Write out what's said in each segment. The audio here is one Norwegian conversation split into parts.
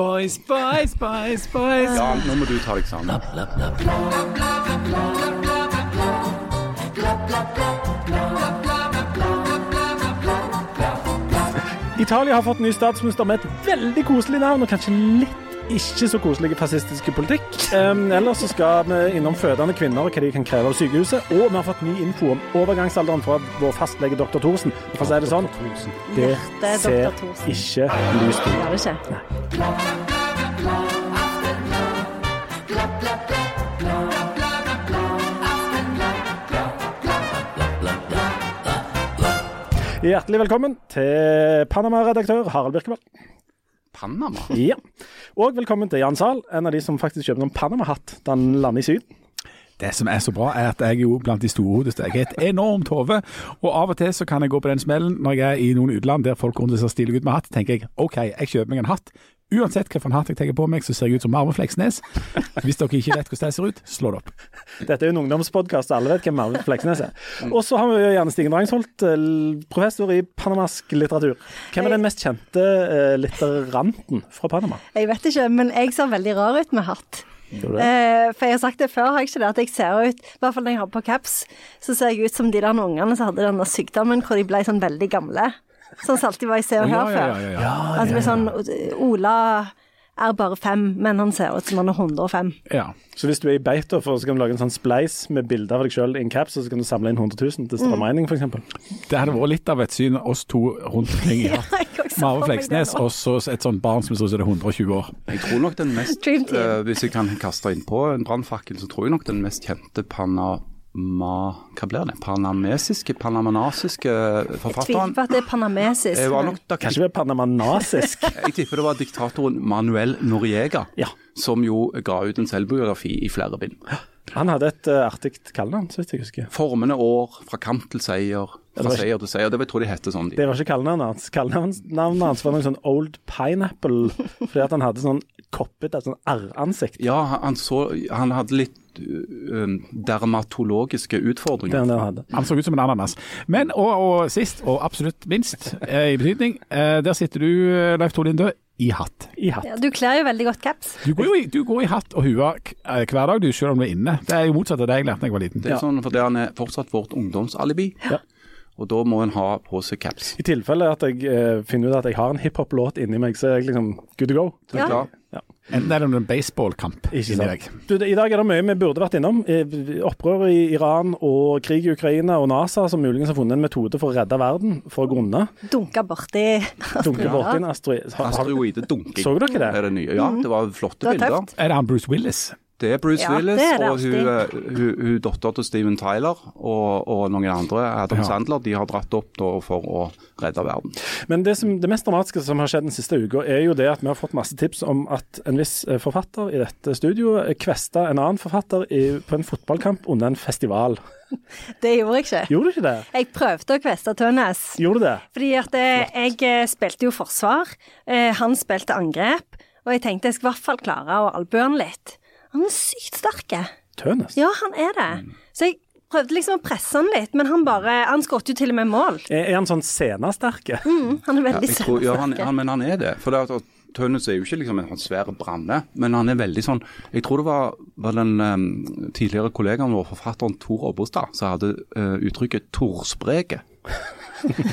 boys, boys, boys, boys. Ja, nå må du ta deg sammen. Italia har fått ny statsminister med et veldig koselig navn, og kanskje litt ikke så koselige fascistiske politikk. Um, ellers så skal vi innom fødende kvinner og hva de kan kreve av sykehuset. Og vi har fått ny info om overgangsalderen fra vår fastlege dr. Thorsen. For å si det sånn, det ser ikke lyst ut. Ikke? Hjertelig velkommen til Panama-redaktør Harald Birkevold. Panama? Ja. Og velkommen til Jan Zahl, en av de som faktisk kjøper noen Panama-hatt da han lander i Syden. Det som er så bra, er at jeg er jo blant de storhodeste. Jeg er et enormt hode, og av og til så kan jeg gå på den smellen når jeg er i noen utland der folk rundt ser stilige ut med hatt. tenker jeg OK, jeg kjøper meg en hatt. Uansett hvilken hatt jeg tar på meg, så ser jeg ut som Marve Fleksnes. Hvis dere ikke vet hvordan jeg ser ut, slå det opp. Dette er jo en ungdomspodkast, alle vet hvem Marve Fleksnes er. Og så har vi jo gjerne Stigen Drangsholt, eh, professor i panamask litteratur. Hvem er den mest kjente eh, litteranten fra Panama? Jeg vet ikke, men jeg ser veldig rar ut med hatt. Det? Eh, for jeg har sagt det før, har jeg ikke det? At jeg ser ut, i hvert fall når jeg har på caps, så ser jeg ut som de der ungene som hadde denne sykdommen hvor de ble sånn veldig gamle. Sånn som alltid var i Se og Hør før. ja, ja. Altså med sånn Ola er bare fem, men han ser ut som han er 105. ja. Så hvis du er i beita, så kan du lage en sånn spleis med bilder av deg sjøl i en caps, og så kan du samle inn 100 000 til strømregning, f.eks. Det hadde vært litt av et syn, oss to rundt omkring i hatt. Mare Fleksnes det og så et sånt barn som ser ut som det er 120 år. Jeg tror nok den mest uh, Hvis jeg kan kaste innpå en brannfakkel, så tror jeg nok den mest kjente Panama... Hva blir det? Panamesiske, panamanasiske Jeg tviler forfatteren på at det er panamesisk. Det var nok da, Kanskje ved panamanasisk. Jeg tipper det var diktatoren Manuel Noriega Ja. som jo ga ut en selvbiografi i flere bind. Han hadde et uh, artig kallenavn, så vidt jeg husker. Formende år, fra kamp til seier, fra ikke, seier til seier. Det tror jeg hette sånn. Det var ikke kallenavnet hans. Kallenavnet hans var noe sånn Old Pineapple, fordi at han hadde sånn koppete, sånn R-ansikt. Ja, han, så, han hadde litt uh, um, dermatologiske utfordringer. han den hadde. Han så ut som en ananas. Men, og, og sist, og absolutt minst eh, i betydning, eh, der sitter du, Leif Tor Lindø, i hatt. I hatt. Ja, du kler jo veldig godt caps. Du går jo i, du går i hatt og hue eh, hver dag, du, selv om du er inne. Det er jo motsatt av det jeg lærte da jeg var liten. Det er Ja. sånn for han er fortsatt vårt ungdomsalibi. Ja. Og da må en ha på seg caps. I tilfelle at jeg eh, finner ut at jeg har en hiphop-låt inni meg, så er jeg liksom good to go. Er Ja. klar. Ja. Enten er det en baseballkamp inni deg. Du, det- I dag er det mye vi burde vært innom. Eh, Opprør i Iran og krig i Ukraina og NASA som muligens har funnet en metode for å redde verden for å grunne. Dunka borti Dunke borti en asteroide. dunking. Så dere det? Er det nye? Ja, det var flotte Det bilder. Er det han Bruce Willis? Det er Bruce Ja, Willis det er det og hun, eh, hun, hun dattera til Steven Tyler og, og noen andre, Adam Ja. Sandler, de har dratt opp da for å redde verden. Men det, som, det mest dramatiske som har skjedd den siste uka, er jo det at vi har fått masse tips om at en viss eh, forfatter i dette studioet kvesta en annen forfatter i, på en fotballkamp under en festival. Det gjorde jeg ikke. Gjorde du ikke det? Jeg prøvde å kveste Tønnes. Gjorde du det? Fordi at eh, jeg eh, spilte jo forsvar, eh, han spilte angrep, og jeg tenkte jeg skal i hvert fall klare å albue han litt. Han er sykt sterk. Tønes? Ja, han er det. Så jeg prøvde liksom å presse han litt, men han bare Han skåret jo til og med mål. Er, er han sånn scenesterke? Mm, han er veldig ja, tror, ja, han, han, men han er det. For det at Tønnes er jo ikke liksom en sånn svær branne, men han er veldig sånn Jeg tror det var, var den um, tidligere kollegaen vår, forfatteren Tor Obbestad, som hadde uh, uttrykket 'torspreke'.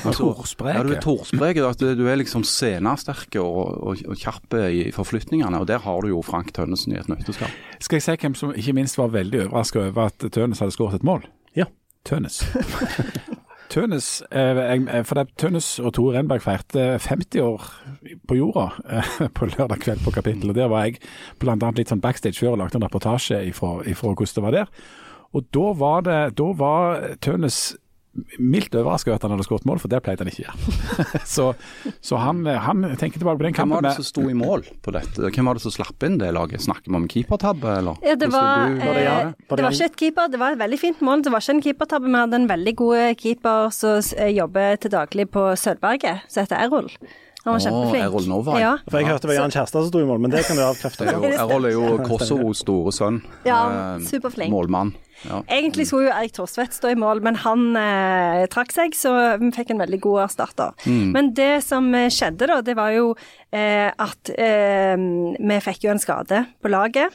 Altså, Torspreke? Ja, du er torspreke. At du er liksom scenesterk og, og, og kjapp i forflytningene. Og der har du jo Frank Tønnesen i et nøtteskall. Skal jeg si hvem som ikke minst var veldig overraska over at Tønes hadde skåret et mål? Ja. Tønes. Tønes, eh, for det, Tønes og Tore Renberg feirte 50 år på jorda eh, på lørdag kveld på Kapittel. og Der var jeg annet litt sånn backstage før og lagde en reportasje ifra, ifra hvordan det var der. Og da var, det, da var Tønes mildt overraska over at han hadde skåret mål, for det pleide han ikke å gjøre. så så han, han tenker tilbake på den Hvem var det som sto i mål på dette? Hvem var det som slapp inn det laget? Snakker vi om keepertabbe, eller? Ja, det var, du- Var det ja, det det var ikke et keeper, det var et veldig fint mål. Det var ikke en keepertabbe. Vi hadde en veldig god keeper som eh, jobber til daglig på Sølvberget, som heter Errol. Han var kjempeflink. Errol Novak. Ja. For jeg hørte det var Jan Kjærstad som sto i mål, men det kan du avkrefte. Er Errol er jo Kosovos store sønn. Ja, Eh, superflink. Målmann. Ja. Egentlig skulle jo Erik Thorsvedt stå i mål, men han eh, trakk seg, så vi fikk en veldig god erstatter. Men det som eh, skjedde da, det var jo eh, at eh, vi fikk jo en skade på laget.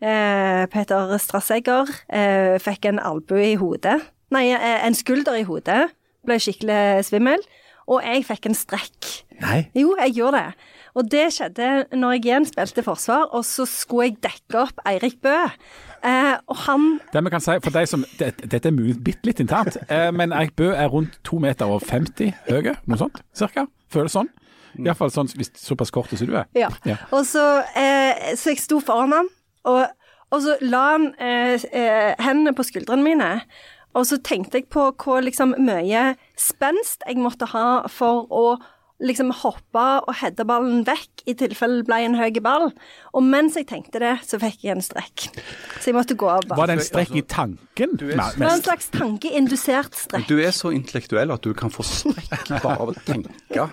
Eh, Peter Strassegger eh, fikk en albue i hodet. Nei, en skulder i hodet. Ble skikkelig svimmel. Og jeg fikk en strekk. Nei. Jo, jeg gjorde det. Og det skjedde når jeg igjen spilte forsvar, og så skulle jeg dekke opp Eirik Bø. Eh, og han Det vi kan si, for deg som, det, Dette er mulig bitte litt internt, eh, men Eirik Bø er rundt 2 meter og 50 høy, noe sånt cirka. Føles sånn. Iallfall sånn, hvis såpass kort som du er. Ja. Ja. Og så, eh, så jeg sto foran han, og, og så la han eh, eh, hendene på skuldrene mine. Og så tenkte jeg på hvor liksom mye spenst jeg måtte ha for å liksom hoppe og heade ballen vekk i tilfelle det ble en høy ball. Og mens jeg tenkte det, så fikk jeg en strekk. Så jeg måtte gå av. Var det en strekk i tanken? er- Det var en slags tankeindusert strekk. Du er så intellektuell at du kan få strekk bare av å tenke. Ja.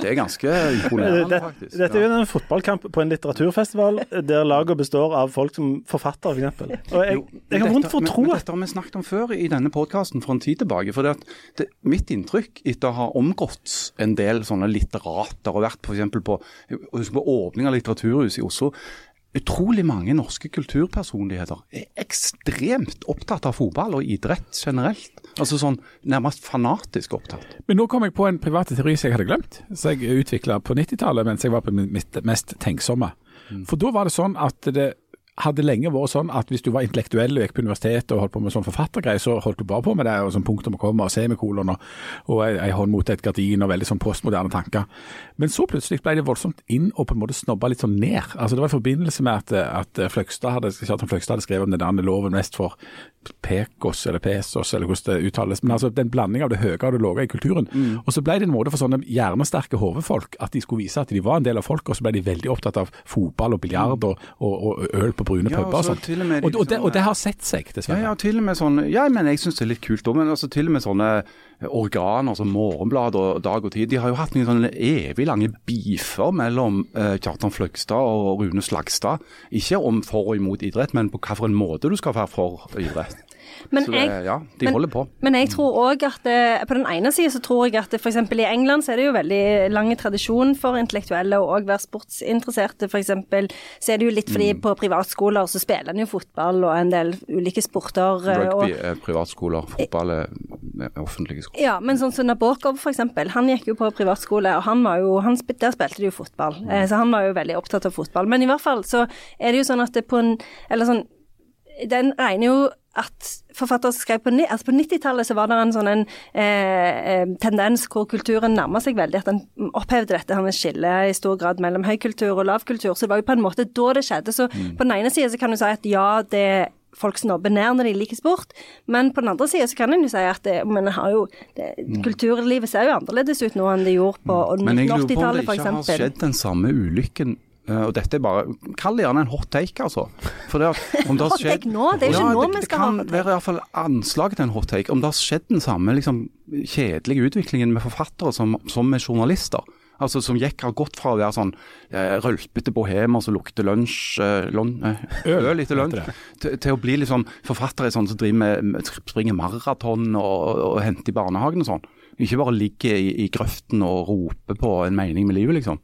Det er ganske imponerende, Det, faktisk. dette er jo en fotballkamp på en litteraturfestival der laget består av folk som forfatter, f.eks. Og jeg, jeg har vondt for å tro at Dette har vi snakket om før i denne podkasten for en tid tilbake. for det at det, Mitt inntrykk etter å ha omgått en del sånne litterater og vært f.eks. på, husk på åpning av Litteraturhuset i Oslo Utrolig mange norske kulturpersonligheter er ekstremt opptatt av fotball og idrett generelt. Altså sånn nærmest fanatisk opptatt. Men nå kom jeg på en privat teori som jeg hadde glemt, som jeg utvikla på 90-tallet mens jeg var på mitt mest tenksomme. For da var det sånn at det hadde lenge vært sånn at hvis du var intellektuell og gikk på universitetet og holdt på med sånn forfattergreier, så holdt du bare på med det, og sånn punktum og komma og semikolon og, og ei hånd mot et gardin og veldig sånn postmoderne tanker. Men så plutselig ble det voldsomt inn og på en måte snobba litt sånn ned. Altså Det var i forbindelse med at, at Fløgstad hadde, Fløgstad hadde skrevet om den andre loven mest for Pekos eller Pesos, eller hvordan det uttales. Men altså den blanding av det høye og det lave i kulturen. Og så ble det en måte for sånne hjernesterke hodefolk at de skulle vise at de var en del av folket, og så ble de veldig opptatt av fotball og biljard og, og, og øl på brune Ja, puber og sånt. sånn. og de Og, det, og det har sett seg, Ja, dessverre. ja, til og med sånn, ja, men jeg syns det er litt kult òg. Men altså, til og med sånne organer som Morgenbladet og Dag og Tid, de har jo hatt noen evig lange beefer mellom eh, Kjartan Fløgstad og Rune Slagstad. Ikke om for og imot idrett, men på hvilken måte du skal være for idrett. Men Så det, jeg, ja, de men- holder på. Men jeg tror òg at det, på den ene siden så tror jeg at f.eks. i England så er det jo veldig lang tradisjon for intellektuelle å òg være sportsinteresserte. F.eks. så er det jo litt fordi på privatskoler så spiller en jo fotball og en del ulike sporter. eh, Rugby er privatskoler, fotball er offentlige skoler. ja, men sånn som Nabokov f.eks. Han gikk jo på privatskole, og han var jo, han, der spilte de jo fotball. Mm. så han var jo veldig opptatt av fotball. Men i hvert fall så er det jo sånn at det på en Eller sånn Den regner jo at forfattere skrev på, altså på 90-tallet så var det en sånn en, eh, eh, tendens hvor kulturen nærma seg veldig, at den opphevde dette her med skillet i stor grad mellom høykultur og lavkultur. Så det var jo på en måte da det skjedde. Så på den ene sida så kan du si at ja, det folk snobber ned når de liker sport, men på den andre sida så kan en jo si at det, men har jo, det, kulturlivet ser jo annerledes ut nå enn det gjorde på Men jeg lurer på om det ikke har skjedd den samme ulykken. Eh, og dette er bare Kall det gjerne en hot take, altså. For det at, om det har Hot take nå? Det er jo ikke Ja, nå vi skal ha kan hot take. være i hvert fall anslag til en hot take. Om det har skjedd den samme liksom, kjedelige utviklingen med forfattere som, som med journalister. Altså Som gikk har gått fra å være sånn eh, rølpete bohemer som lukter lunsj, eh, lon, eh, Øl, øl etter lunsj, til, til å bli liksom forfattere sånn som driver med, med, springer maraton og, og henter i barnehagen og sånn. Ikke bare ligger i, i grøften og roper på en mening med livet, liksom.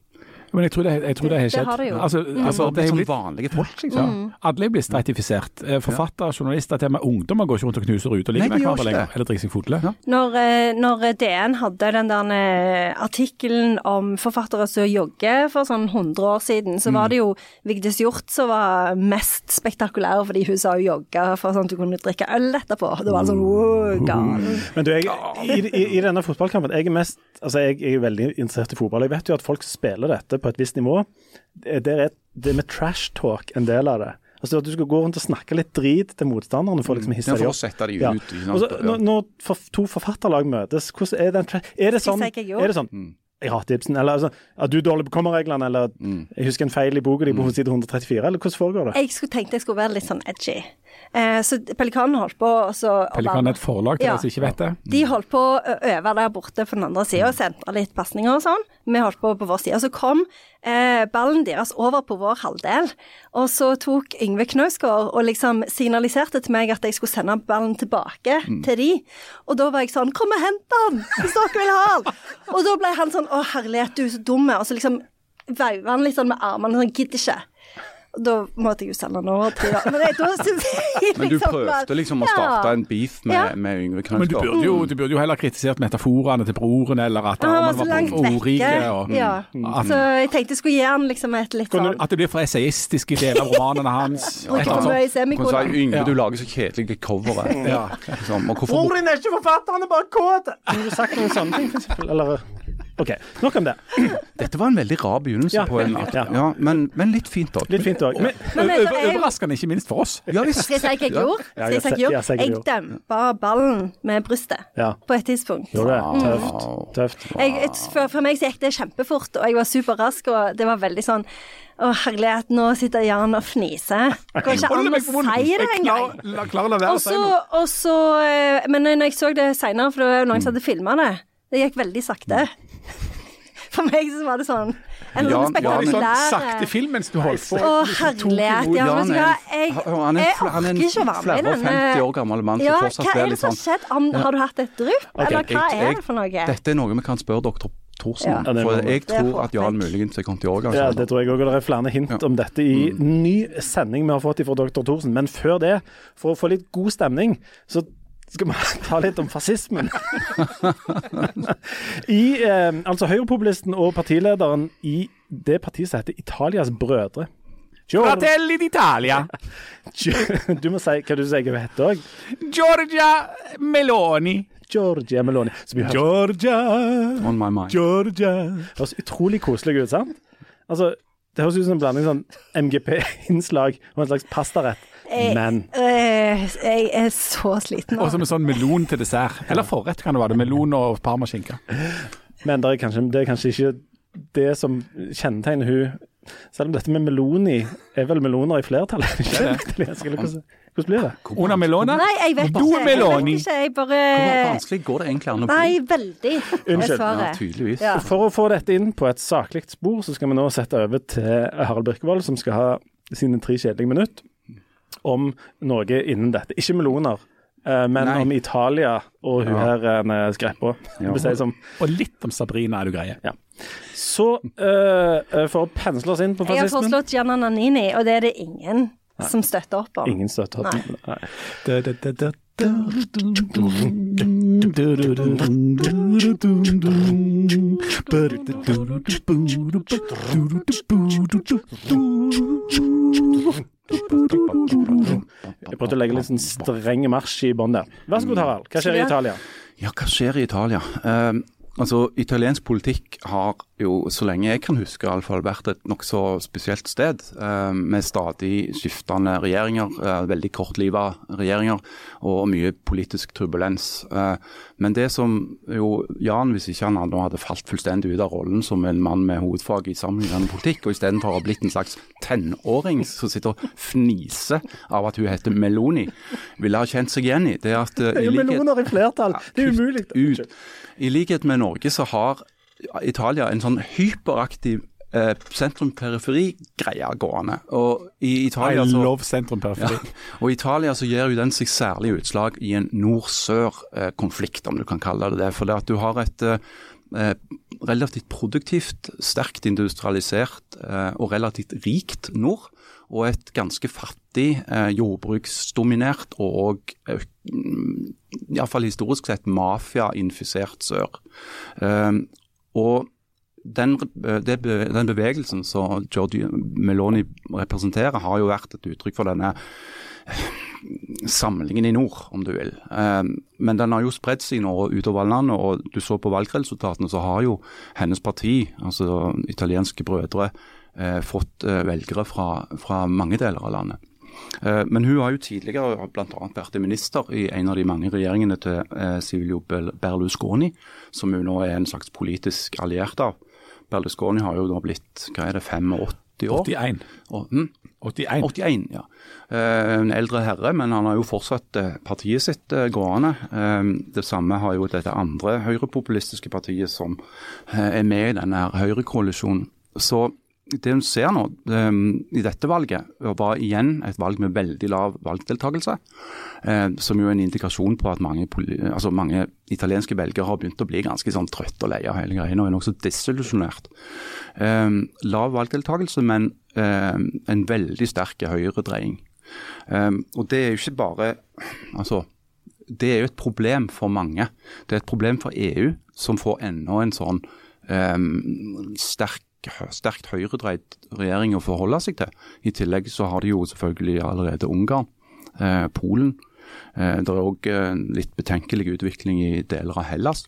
Men jeg tror det, jeg tror det har Det har det jo. Altså, altså, Bare det er sånn vanlige folk, liksom. Ja. Alle er blitt stratifisert. Eh, Forfattere, journalister, til og med ungdommer går ikke rundt og knuser ut og ligger med hverandre lenger. Eller drikker seg fotle. Ja. Når, eh, når DN hadde den der eh, artikkelen om forfattere som jogger for sånn 100 år siden, så Mm. var det jo Vigdis Hjorth som var mest spektakulær, fordi hun sa hun jogga for sånn at hun kunne drikke øl etterpå. Det var sånn wow, gal. Men du, jeg, i, i, i denne fotballkampen jeg er mest, altså jeg, jeg er veldig interessert i fotball. Jeg vet jo at folk spiller dette på et visst nivå, det der er det med trash talk en del av det. Altså At du skal gå rundt og snakke litt drit til motstanderne for å liksom hisse Det er dem opp. de Ja. ut. ja. Også, når, når for, to forfatterlag møtes, hvordan er den Er det sånn, er det sånn jeg hater Ibsen. Eller altså, at du er dårlig på kommareglene, eller Mm. jeg husker en feil i boka di på side 134, eller hvordan foregår det? Jeg skulle, tenkte jeg skulle være litt sånn edgy. Eh, så Pelikanen holdt på også, Pelikanen er et forlag til Ja. dere som ikke vet det. De holdt på å øve der borte på den andre sida og sentre litt pasninger og sånn. Vi holdt på på vår side. Så kom eh, ballen deres over på vår halvdel, og så tok Yngve Knausgård og liksom signaliserte til meg at jeg skulle sende ballen tilbake til de. Og da var jeg sånn Kom og hent den, hvis dere vil ha den! Og da ble han sånn Å, herlighet, du er så dum. Og så liksom veiva han litt sånn med armene sånn Gidder ikke. Da måtte jeg jo sende den over til. Men jeg, da synes liksom, Men du liksom prøvde liksom å Ja. starte en beef med, Ja. med Yngve Men du burde, jo, du burde jo heller kritisert metaforene til broren, eller at Han var var ordrike. vekke. Og, Ja. at, Så jeg tenkte jeg skulle gi han liksom et litt sånn at det blir for esaistiske deler av romanene hans. Bruker for mye sa. Yngve, du lager så kjedelige det Ja. Liksom. Broren din er ikke forfatter, han er bare kåt! Kunne du sagt noen sånne ting, for eksempel? Eller OK, nok om det. Dette var en veldig rar begynnelse Ja, på en akt. ja. ja. men, men litt fint òg. Litt fint òg. Er Overraskende, ikke minst for oss. Ja visst. Skal jeg si hva jeg gjorde? Ja, jeg jeg du Jeg dempa ballen med brystet Ja. på et tidspunkt. Gjorde det. Mm. Tøft. Tøft. Jeg, for, for meg så gikk det kjempefort, og jeg var superrask, og det var veldig sånn å herlighet, nå sitter Jan og fniser. Går ikke an å si det engang. Jeg Og så, eh, Men når jeg så det seinere, for det var jo noen som hadde filma det, det gikk veldig sakte. For meg så var det sånn en Jan- sånn Jan- sånn sakte film mens du holdt på. Å, herlighet. Ja, men er en- jeg, han er en jeg han er en orker ikke å være med i flere og denne 50 år gammel mann som ja, fortsatt Hva er det som har sånn- skjedd? Am- Har du hatt et drypp? Eller hva Jeg- er det for noe? Dette er noe vi kan spørre doktor Thorsen Ja. om. Ja, For jeg tror at Jan muligens er kommet i årgang. Ja, det tror jeg òg. Det er flere hint om dette i ny sending vi har fått fra dr. Thorsen. Men før det, for å få litt god stemning, så skal vi ta litt om fascismen. I, eh, altså Høyrepopulisten og partilederen i det partiet som heter Italias brødre. Fratelli d'Italia. Du må si hva du sier hun heter òg. Giorgia Meloni. Georgia Meloni. Som Georgia, On my mind. Georgia. høres utrolig koselig ut, sant? Altså, det høres ut som en blanding sånn MGP-innslag og en slags pastarett. Jeg- Men Eh, jeg er så sliten nå. Og så med sånn melon til dessert. Eller forrett kan det være. det. Melon og parmaskinke. Men det er, kanskje, det er kanskje ikke det som kjennetegner hun Selv om dette med meloni er vel meloner i flertall? Hvordan, blir det? Una melona? Nei, jeg vet ikke. Jeg vet ikke. Jeg Hvor vanskelig går det egentlig an å bli? Nei, veldig. Unnskyld. Ja, tydeligvis. Ja. For å få dette inn på et saklig spor, så skal vi nå sette over til Harald Birkevold, som skal ha sine tre kjedelige minutter om noe innen dette. Ikke meloner, eh, men Nei. om Italia og hun Ja. her eh, Skreppa. Ja. si Og litt om Sabrina er du greie. Ja. Så eh, eh, for å pensle oss inn på fascismen Jeg har foreslått Gianna Nannini, og det er det ingen som støtter opp om. Ingen støtter opp Nei. Nei. Jeg prøvde å legge litt sånn streng marsj i bånn der. Vær så god, Harald. Hva skjer i Italia? Ja, hva skjer i Italia? Eh, altså, Italiensk politikk har jo, så lenge jeg kan huske, i alle fall vært et nokså spesielt sted. Eh, med stadig skiftende regjeringer, eh, veldig kortliva regjeringer og mye politisk turbulens. Eh, men det som jo Jan, hvis ikke han nå hadde falt fullstendig ut av rollen som en mann med hovedfag i sammenhengende politikk, og istedenfor har blitt en slags tenåring som sitter og fniser av at hun heter Meloni, ville ha kjent seg igjen i, det er at eh, i likhet- meloner i flertall. Det er umulig. Ut. I likhet med Norge så har Italia en sånn hyperaktiv eh, sentrum-periferi-greie gående. Og i I Italia så love sentrum periferi. ja. Og I Italia så gir jo den seg særlig utslag i en nord-sør-konflikt, om du kan kalle det det. For det at du har et eh, eh, relativt produktivt, sterkt industrialisert eh, og relativt rikt nord. Og et ganske fattig, eh, jordbruksdominert og eh, iallfall historisk sett mafiainfisert sør. Eh, og den, eh, den bevegelsen som Giorgio Meloni representerer, har jo vært et uttrykk for denne samlingen i nord, om du vil. Men den har jo spredt seg nå utover landet, og du så på valgresultatene, så har jo hennes parti, altså italienske brødre, fått eh, velgere fra, fra mange deler av landet. Eh, men hun har jo tidligere bl.a. vært minister i en av de mange regjeringene til eh, Silvio Berlusconi, som hun nå er en slags politisk alliert av. Berlusconi har jo nå blitt hva er det, 85 år? 81. Og, mm, 81. 81, ja. Eh, en eldre herre, men han har jo fortsatt eh, partiet sitt eh, gående. Eh, det samme har jo dette andre høyrepopulistiske partiet som eh, er med i denne høyrekoalisjonen. Så det hun ser nå um, i dette valget, var igjen et valg med veldig lav valgdeltakelse. Uh, som jo er en indikasjon på at mange, altså mange, italienske velgere har begynt å bli ganske sånn trøtte og lei av hele greia og er nokså desillusjonert. Um, lav valgdeltakelse, men um, en veldig sterk høyredreiing. og det er jo ikke bare altså det er jo et problem for mange. Det er et problem for EU, som får enda en sånn sterk sterkt høyredreid regjering å forholde seg til. I tillegg så har de jo selvfølgelig allerede Ungarn, eh, Polen. Eh, det er òg eh, litt betenkelig utvikling i deler av Hellas.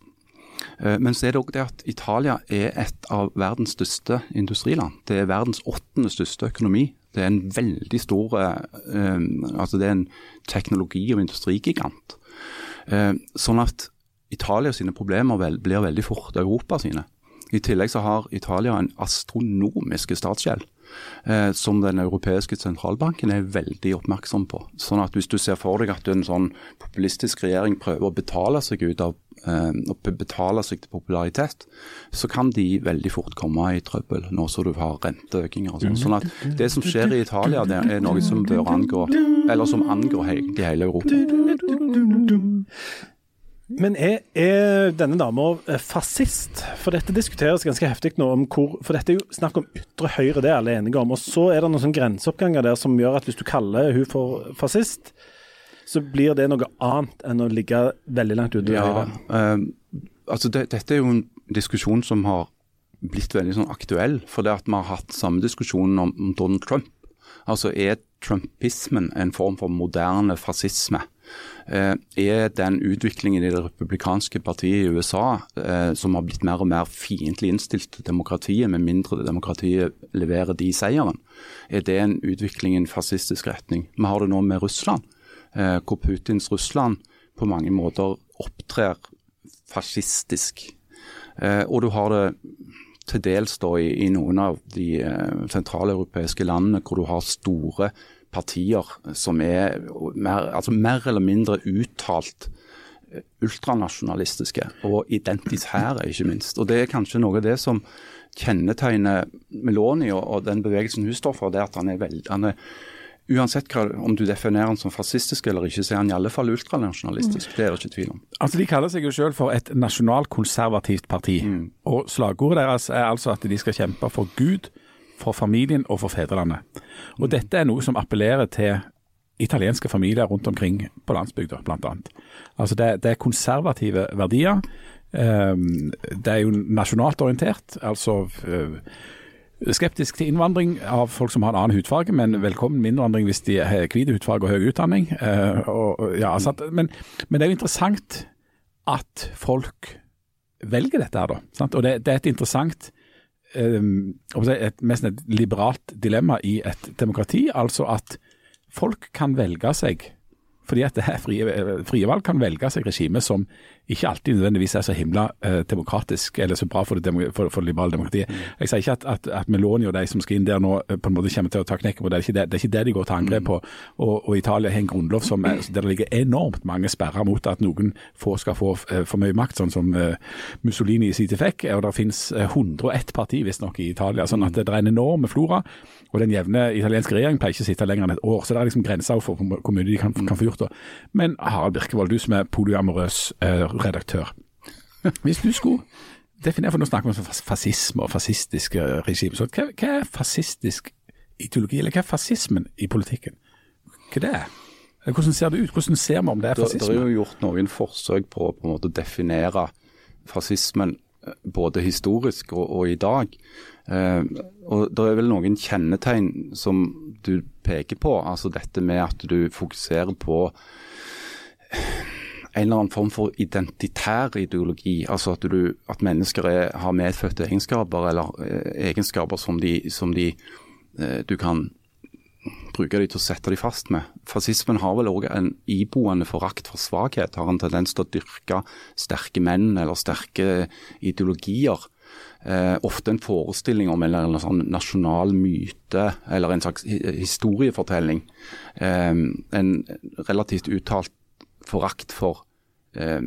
Eh, men så er det òg det at Italia er et av verdens største industriland. Det er verdens åttende største økonomi. Det er en veldig stor eh, altså det er en teknologi- og industrigigant. Eh, sånn at Italia sine problemer vel, blir veldig fort Europa sine. I tillegg så har Italia en astronomisk statsgjeld. Eh, som den europeiske sentralbanken er veldig oppmerksom på. Sånn at Hvis du ser for deg at en sånn populistisk regjering prøver å betale seg ut av eh, betale seg til popularitet, så kan de veldig fort komme i trøbbel nå som du har renteøkninger. og sånn. Sånn at Det som skjer i Italia, det er noe som bør angå, eller som angår hele, hele Europa. Men er, er denne dama eh, fascist? For dette diskuteres ganske heftig nå. om hvor, For dette er jo snakk om ytre høyre, det er alle enige om. Og så er det noen sånn grenseoppganger der som gjør at hvis du kaller hun for fascist, så blir det noe annet enn å ligge veldig langt ute til ja, høyre. Eh, altså det, dette er jo en diskusjon som har blitt veldig sånn aktuell. For det at vi har hatt samme diskusjon om, om Donald Trump. Altså er trumpismen en form for moderne fascisme? Eh, er den utviklingen i det republikanske partiet i USA eh, som har blitt mer og mer fiendtlig innstilt til demokratiet, med mindre demokratiet leverer de seieren, er det en utvikling i en fascistisk retning? Vi har det nå med Russland, eh, hvor Putins Russland på mange måter opptrer fascistisk. Og du har det til dels i, i noen av de sentraleuropeiske landene hvor du har store partier som er mer, altså mer eller mindre uttalt eh, ultranasjonalistiske og identitære, ikke minst. Og Det er kanskje noe av det som kjennetegner Meloni og, og den bevegelsen hun står for. det at han er veld, han er, Uansett hva, om du definerer han som fascistisk eller ikke, så er han i alle fall ultranasjonalistisk. Det er det ikke tvil om. Altså De kaller seg jo selv for et nasjonalkonservativt parti. Mm. Og Slagordet deres er altså at de skal kjempe for Gud, for familien og for fedrelandet. Og mm. dette er noe som appellerer til italienske familier rundt omkring på landsbygda, bl.a. Altså det, det, er konservative verdier. Um, det er jo nasjonalt orientert. altså uh, skeptisk til innvandring av folk som har en annen hudfarge, men velkommen med innvandring hvis de har hvit hudfarge og høy utdanning. Og, ja, altså, men, men, det er jo interessant at folk velger dette her, da. Sant? Og det, det, er et interessant Ehm, et, nesten et liberalt dilemma i et demokrati. Altså at folk kan velge seg fordi at det er frie, frie valg kan velge seg regime som ikke alltid nødvendigvis er så himla eh, demokratisk eller så bra for det, for, for det liberale demokratiet. Mm. Jeg sier ikke at, at, at, Meloni og de som skal inn der nå eh, på en måte kommer til å ta knekken på det. Er det, det er ikke det de går til angrep på. Og, og Italia har en grunnlov som er, der det ligger enormt mange sperrer mot at noen få skal få uh, for mye makt, sånn som Mussolini i sin tid fikk. Og det finnes uh, 101 parti visstnok i Italia. sånn at det er en enorm flora. Og den jevne italienske regjeringen pleier ikke å sitte lenger enn et år. Så det er liksom grenser for hvor mye de kan, kan få gjort. Da. Men Harald Birkevold, du som er polyamorøs eh, redaktør. Hvis du skulle definere, for nå snakker vi om fascisme og fascistiske regimer, Så hva, hva, er fascistisk ideologi, eller hva er fascismen i politikken? Hva det er? Hvordan ser det ut? Hvordan ser vi om det er fascisme? Det, det er jo gjort noen forsøk på, å på en måte definere fascismen både historisk og, og i dag. Eh, og Det er vel noen kjennetegn som du peker på. altså Dette med at du fokuserer på en eller annen form for identitær ideologi. Altså at, du, at mennesker er, har medfødte egenskaper, eller eh, egenskaper som, de, som de, eh, du kan bruke de til å sette de fast med. Fascismen har vel òg en iboende forakt for svakhet. Har en tendens til å dyrke sterke menn eller sterke ideologier. Eh, ofte en forestilling om eller en sånn nasjonal myte eller en slags historiefortelling. Eh, en relativt uttalt forakt for eh,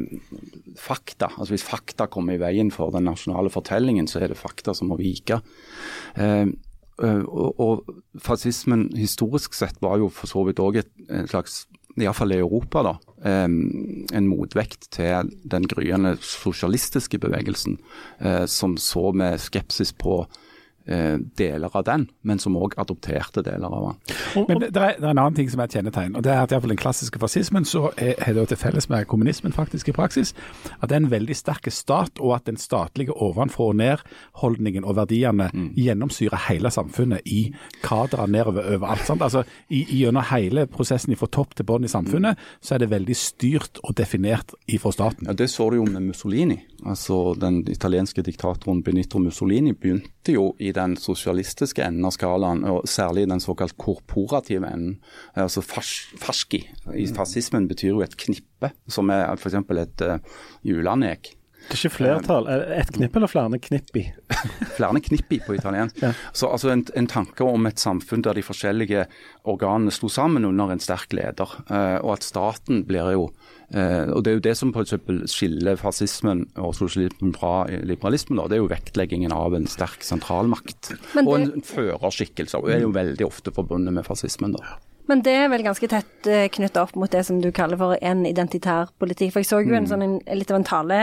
fakta. Altså Hvis fakta kommer i veien for den nasjonale fortellingen, så er det fakta som må vike. Eh og, og, fascismen historisk sett var jo for så vidt òg et, et slags iallfall i Europa, da, eh, en motvekt til den gryende sosialistiske bevegelsen, eh, som så med skepsis på Eh, deler av den, men som òg adopterte deler av den. Men det, det, er, det, er, en annen ting som er et kjennetegn, og det er at iallfall den klassiske fascismen så har det til felles med kommunismen faktisk i praksis, at det er en veldig sterk stat, og at den statlige ovenfra og ned-holdningen og verdiene mm. gjennomsyrer hele samfunnet i kadrer nedover overalt. Sant? Altså, i, Gjennom hele prosessen fra topp til bånn i samfunnet, så er det veldig styrt og definert ifra staten. Ja, Det så du jo med Mussolini. Altså Den italienske diktatoren Benito Mussolini begynte jo i den sosialistiske enden av skalaen, og særlig den såkalt korporative enden. Altså Fasci i fascismen betyr jo et knippe, som er f.eks. et uh, julenek. Det er ikke flertall. Et knipp eller flere knippi? flere knippi på italiensk. Ja. Så altså en, en, tanke om et samfunn der de forskjellige organene sto sammen under en sterk leder, uh, og at staten blir jo Eh, og Det er jo det som for skiller fascismen og sosialismen fra liberalismen. Da. Det er jo vektleggingen av en sterk sentralmakt. Det... Og en førerskikkelse. og er jo veldig ofte forbundet med fascismen. da. Men det er vel ganske tett eh, knytta opp mot det som du kaller for en identitær politikk. For jeg så jo en mm. sånn en, litt av en tale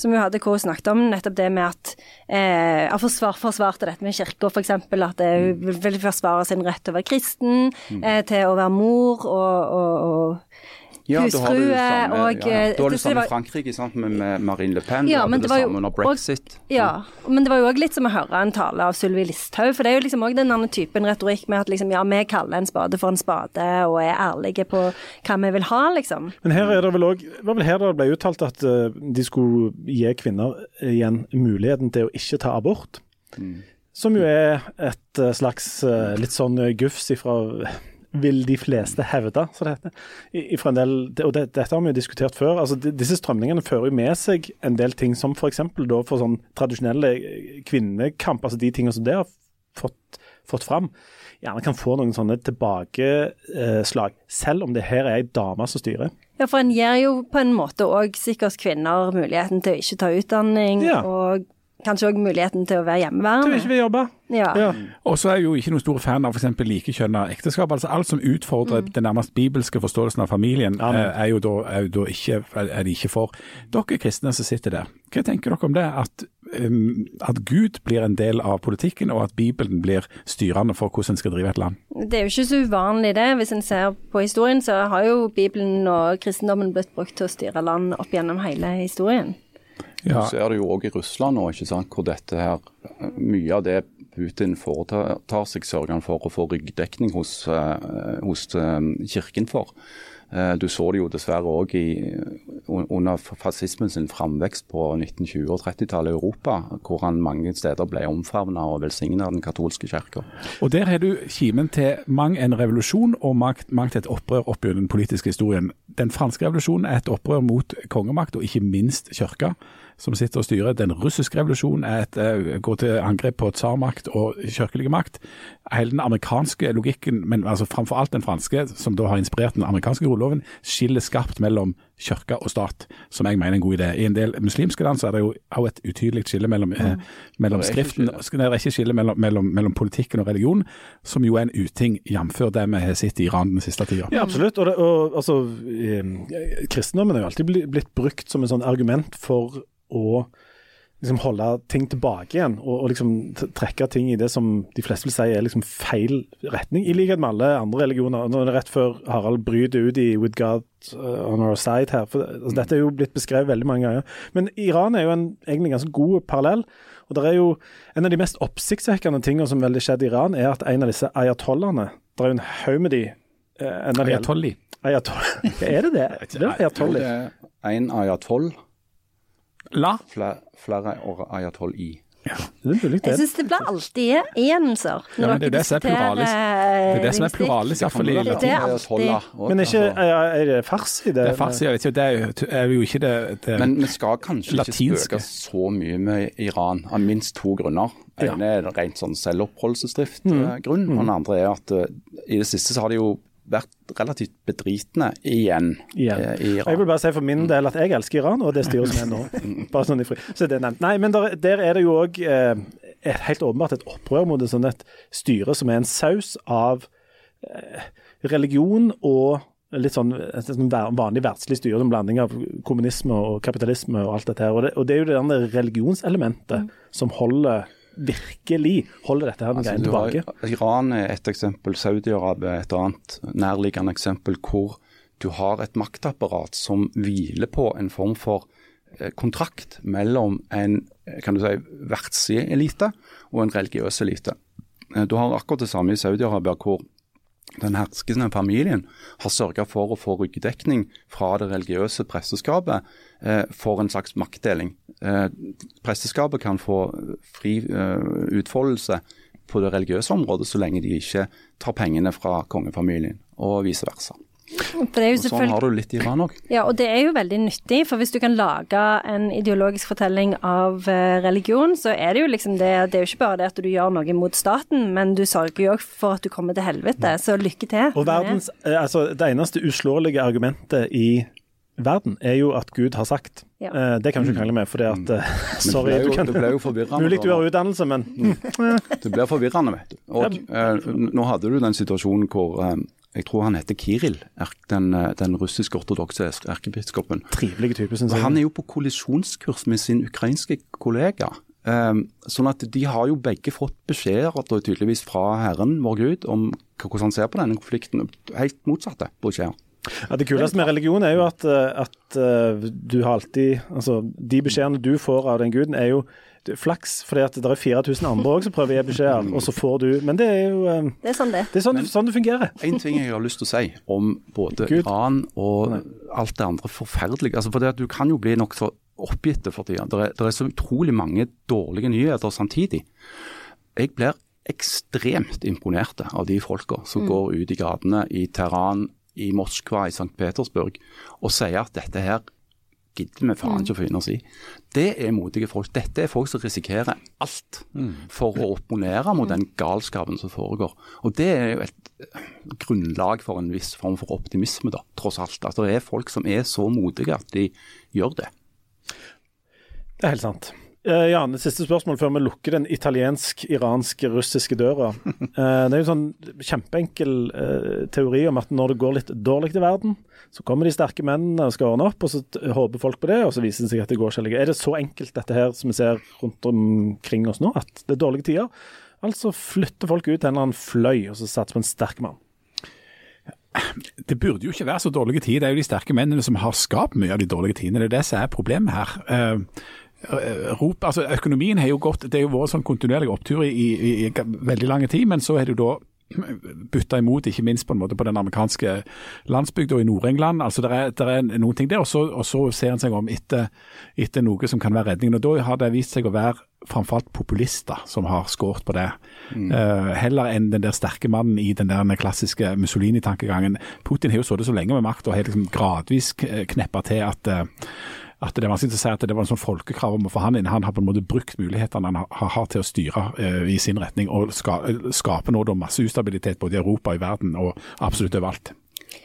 som hun hadde hvor hun snakket om nettopp det med at eh, forsvar, forsvarte dette med kirka f.eks. At hun mm. vil forsvare sin rett til å være kristen, mm. eh, til å være mor og, og, og ja, husfrue samme, og ja. Da har du samme i Frankrike sant, med Marine Le Pen. Ja, men det, det samme under brexit. Og, ja, men det var jo òg litt som å høre en tale av Sylvi Listhaug. For det er jo liksom òg den andre typen retorikk med at liksom, ja, vi kaller en spade for en spade og er ærlige på hva vi vil ha, liksom. Men her er det vel òg var vel her det ble uttalt at uh, de skulle gi kvinner igjen muligheten til å ikke ta abort. Mm. Som jo er et uh, slags uh, litt sånn gufs ifra vil de fleste hevde, som det heter. I, i del, og det, dette har vi jo diskutert før. altså Disse strømningene fører jo med seg en del ting som f.eks. For, for sånn tradisjonelle kvinnekamp, altså de tingene som det har fått, fått fram, gjerne kan få noen sånne tilbakeslag, selv om det her er ei dame som styrer. Ja, for en gir jo på en måte òg sikkert kvinner muligheten til å ikke ta utdanning. Ja. og kanskje òg muligheten til å være hjemmeværende. Til ikke vil jobbe. Ja. ja. Og så er jeg jo ikke noen stor fan av f.eks. likekjønna ekteskap. Altså alt som utfordrer mm. den nærmest bibelske forståelsen av familien, ja. Eh, er jo da, er jo da ikke, er de ikke for. Dere kristne som sitter der, hva tenker dere om det? At, um, at Gud blir en del av politikken, og at Bibelen blir styrende for hvordan en skal drive et land? Det er jo ikke så uvanlig det. Hvis en ser på historien, så har jo Bibelen og kristendommen blitt brukt til å styre land opp gjennom hele historien. Ja. Du ser det jo òg i Russland nå, ikke sant, hvor dette her, mye av det Putin foretar seg, sørger han for å få ryggdekning hos, uh, hos uh, kirken for. Uh, du så det jo dessverre òg under fascismen sin framvekst på 1920- og 30-tallet i Europa, hvor han mange steder ble omfavna og velsigna av den katolske kirka. Og Der har du kimen til mang en revolusjon og mangt et opprør opp i den politiske historien. Den franske revolusjonen er et opprør mot kongemakt, og ikke minst kirka som sitter og styrer. Den russiske revolusjonen er et, uh, går til angrep på tsarmakt og kirkelig makt. Hele den amerikanske logikken, men altså framfor alt den franske, som da har inspirert den amerikanske grunnloven, skiller skarpt mellom kirke og stat, som jeg mener er en god idé. I en del muslimske land så er det jo også et utydelig skille mellom, eh, mellom skriften Det er ikke skille mellom, mellom, mellom, politikken og religion, som jo er en uting, jf. det vi har sett i Iran den siste tida. Ja, absolutt. Og, det, og altså, eh, kristendommen er jo alltid blitt brukt som en sånn argument for å liksom holde ting tilbake igjen, og, og, liksom trekke ting i det som de fleste vil si er liksom feil retning, i likhet med alle andre religioner. Nå er det rett før Harald bryter ut i 'With God uh, on our side' her. for altså, Dette er jo blitt beskrevet veldig mange ganger. Men Iran er jo en egentlig ganske god parallell. og det er jo En av de mest oppsiktsvekkende tingene som veldig skjedde i Iran, er at en av disse ayatollene Det er jo en haug med de eh, Ayatolli. Ayatolli. Er det det? Det er ayatolli. En ayatoll La? Flere, flere ayatoll i. Det er Jeg det. syns det blir alltid enelser Ja, men det er det som er pluralis. Det er det som er pluralis, iallfall i latin. Men er, ikke, er, det fars i det? Det er farsi, jeg vet ikke, det er jo, ikke det, det Men vi skal kanskje Latinske. ikke spøke så mye med Iran, av minst to grunner. Den Ja. ene er rent sånn selvoppholdelsesdrift-grunn, og den andre er at eh, i det siste så har de jo vært relativt bedritne igjen, Igjen. eh, i Jeg vil bare si for min del at jeg elsker Iran, og det styret som er nå. Bare sånn i fri. Så det er nevnt. Nei, men der, der er det jo òg eh, helt åpenbart et opprør mot et sånn et styre som er en saus av eh, religion og litt sånn et sånn vanlig verdslig styre, en blanding av kommunisme og kapitalisme og alt dette her. Og det, og det er jo det der religionselementet som holder virkelig holder dette her Altså, greiene har- tilbake. Iran er et eksempel, Saudi-Arabia et annet nærliggende eksempel hvor du har et maktapparat som hviler på en form for eh, kontrakt mellom en eh, kan du si, verdslig elite og en religiøs elite. Eh, Du har akkurat det samme i Saudi-Arabia, hvor den herskende familien har sørga for å få ryggdekning fra det religiøse presteskapet eh, for en slags maktdeling. Eh, presteskapet kan få fri eh, utfoldelse på det religiøse området så lenge de ikke tar pengene fra kongefamilien, og vice versa. For det er jo Og sånn har du litt i Iran òg. Ja, og det er jo veldig nyttig, for hvis du kan lage en ideologisk fortelling av eh, religion, så er det jo liksom det Det er jo ikke bare det at du gjør noe mot staten, men du sørger jo òg for at du kommer til helvete, så lykke til. Og verdens, eh, altså, Det eneste uslåelige argumentet i verden er jo at Gud har sagt. Ja. Eh, Det kan du ikke krangle med, for det at mm. Sorry, du kan du ble jo forvirrende. Mulig du har utdannelse, men Det blir forvirrende, vet du. Og ja. Nå hadde du den situasjonen hvor jeg tror han heter Kiril, den, eh, den russiske ortodokse erkebiskopen. trivelig type, syns jeg. Han er jo på kollisjonskurs med sin ukrainske kollega. Um, sånn at de har jo begge fått beskjeder tydeligvis fra Herren, vår Gud, om hvordan han ser på denne konflikten. Helt motsatte beskjeder. Ja, det kuleste med religion er jo at, eh, at eh, du har alltid Altså, de beskjedene du får av den guden, er jo er flaks, fordi at det er 4000 andre òg som prøver å gi beskjeder, og så får du Men det er jo eh, Det er sånn det. Det er sånn, sånn det fungerer. En ting jeg har lyst til å si om både Gud. Iran og alt det andre forferdelige. Altså for det at Du kan jo bli nokså oppgitt for tida. Det er, det er så utrolig mange dårlige nyheter samtidig. Jeg blir ekstremt imponert av de folka som går ut i gatene i Teheran, i Moskva, i St. Petersburg og sier at dette her gidder vi faen ikke å finne oss i. Det er modige folk. Dette er folk som risikerer alt for å opponere mot den galskapen som foregår. Og Det er jo et grunnlag for en viss form for optimisme, da, tross alt. At det er folk som er så modige at de gjør det. Det er helt sant. Eh, Jan, siste spørsmål før vi lukker den italiensk-iransk-russiske døra. Uh, det er jo en sånn kjempeenkel uh, teori om at når det går litt dårlig i verden, så kommer de sterke mennene og skal ordne opp, og så håper folk på det, og så viser det seg at det går ikke. Er det så enkelt dette her som vi ser rundt omkring oss nå, at det er dårlige tider? Altså flytter folk ut til en eller annen fløy, og så satser på en sterk mann. Det burde jo ikke være så dårlige tider. Det er jo de sterke mennene som har skapt mye av de dårlige tidene. Det er det som er problemet her. Eh, eh, altså Økonomien har jo gått Det har jo vært sånn kontinuerlig opptur i, i, i veldig lang tid, men så har jo da bytta imot, ikke minst på en måte på den amerikanske landsbygda i Nord-England. altså Det er, er noen ting der, og så, og så ser en seg om etter, etter noe som kan være redningen. og Da har det vist seg å være framfor alt populister som har skåret på det. Eh, heller enn den der sterke mannen i den der klassiske Mussolini-tankegangen. Putin har jo sittet så lenge med makt og har liksom gradvis k- kneppa til at eh, at det er vanskelig å si at det var en sånn folkekrav om å få han inn. Han har på en måte brukt mulighetene han har, har til å styre eh, i sin retning, og ska, skape nå da masse ustabilitet både i Europa i verden, og absolutt overalt.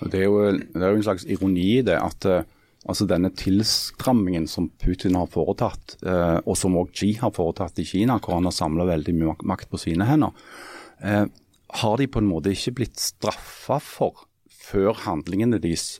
Det er jo, det er jo en slags ironi i det at eh, altså denne tilstrammingen som Putin har foretatt, eh, og som òg Xi har foretatt i Kina, hvor han har samla veldig mye makt på sine hender, eh, har de på en måte ikke blitt straffa for før handlingene deres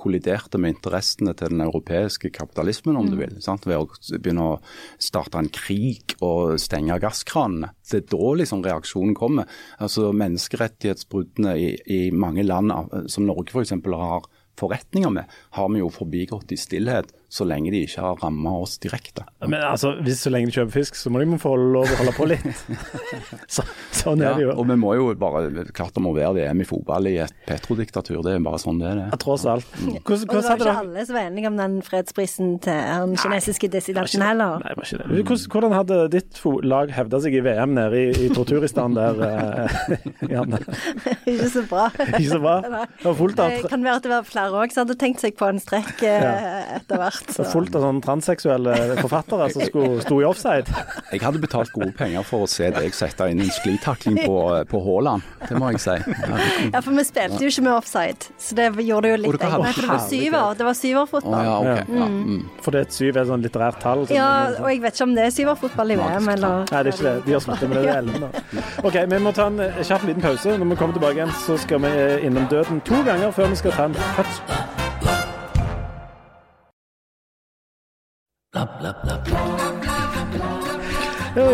kolliderte med interessene til den europeiske kapitalismen, om du vil. Sant? Ved å begynne å starte en krig og stenge gasskranene. Det er da liksom reaksjonen kommer. Altså Menneskerettighetsbruddene i, i mange land, som Norge f.eks. har forretninger med, har vi jo forbigått i stillhet, så lenge de ikke har ramma oss direkte. Men altså, hvis så lenge de kjøper fisk, så må de få lov å holde på litt. så, sånn er Ja, det jo. og vi må jo bare Klart om å være VM i fotball i et petrodiktatur. Det er bare sånn det er. Ja, tross alt. Hvordan, Og det var ikke alle som var enige om den fredsprisen til den kinesiske dissidenten heller. Nei, det var ikke det. Hvordan, hvordan hadde ditt lag hevda seg i VM nede i, i Torturistan der, eh, Janne? Ikke så bra. Ikke så bra? Det var fullt av, Det kan være at det var flere òg som hadde tenkt seg på en strekk eh, etter hvert. Det er fullt av sånne transseksuelle forfattere som skulle, sto i offside. Jeg hadde betalt gode penger for å se deg sette inn en sklitakling på, på Haaland. Det må jeg si. Ja, for vi spilte jo ikke med offside, så det gjorde det jo litt. For det var syver. Det var syverfotball. Oh, ja, okay. Ja, mm. Fordi et syv er sånn litterært tall. som- Ja, og jeg vet ikke om det er syverfotball i VM, eller Nei, det er ikke det. De har sluttet med det. er elleve nå. OK, vi må ta en eh, kjapp liten pause. Når vi kommer tilbake igjen, så skal vi eh, innom døden to ganger før vi skal ta en fødsel. Ja,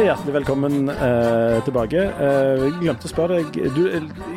hjertelig velkommen eh, tilbake. Eh, jeg glemte å spørre deg du,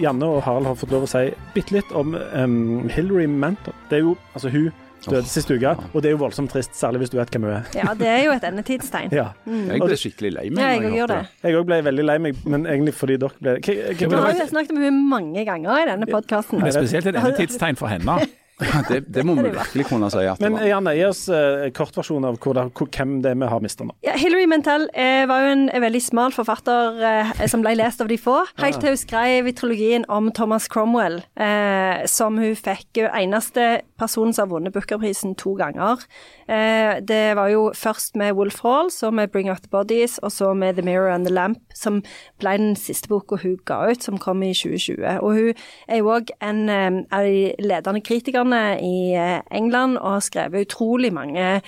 Janne og Harald har fått lov å si bitte litt om um, Hillary Manton. Det er jo, altså Hun døde sist uke, og det er jo voldsomt trist, særlig hvis du vet hvem hun er. Ja, det er jo et endetidstegn. Ja. Jeg ble skikkelig lei meg. Ja, jeg òg gjør det. Jeg òg ble veldig lei meg, men egentlig fordi dere ble hva- Vi har jo snakket med henne mange ganger i denne podkasten. Det spesielt et endetidstegn for henne. Det, det må vi virkelig kunne si at det Men. Janne, gi oss eh, kortversjon av hvor det, hvor, hvem det er vi har mista nå. Ja, Hilary Mantel eh, var jo en, veldig smal forfatter eh, som ble lest av de få, helt til hun skrev i trilogien om Thomas Cromwell, eh, som hun fikk eneste personen som har vunnet Booker-prisen to ganger. Eh, det var jo først med Wolf Hall, så med Bring Out The Bodies, og så med The Mirror and The Lamp, som ble den siste boka hun ga ut, som kom i 2020. Og hun er jo òg en eh, av de ledende kritikerne i eh, England, og har skrevet utrolig mange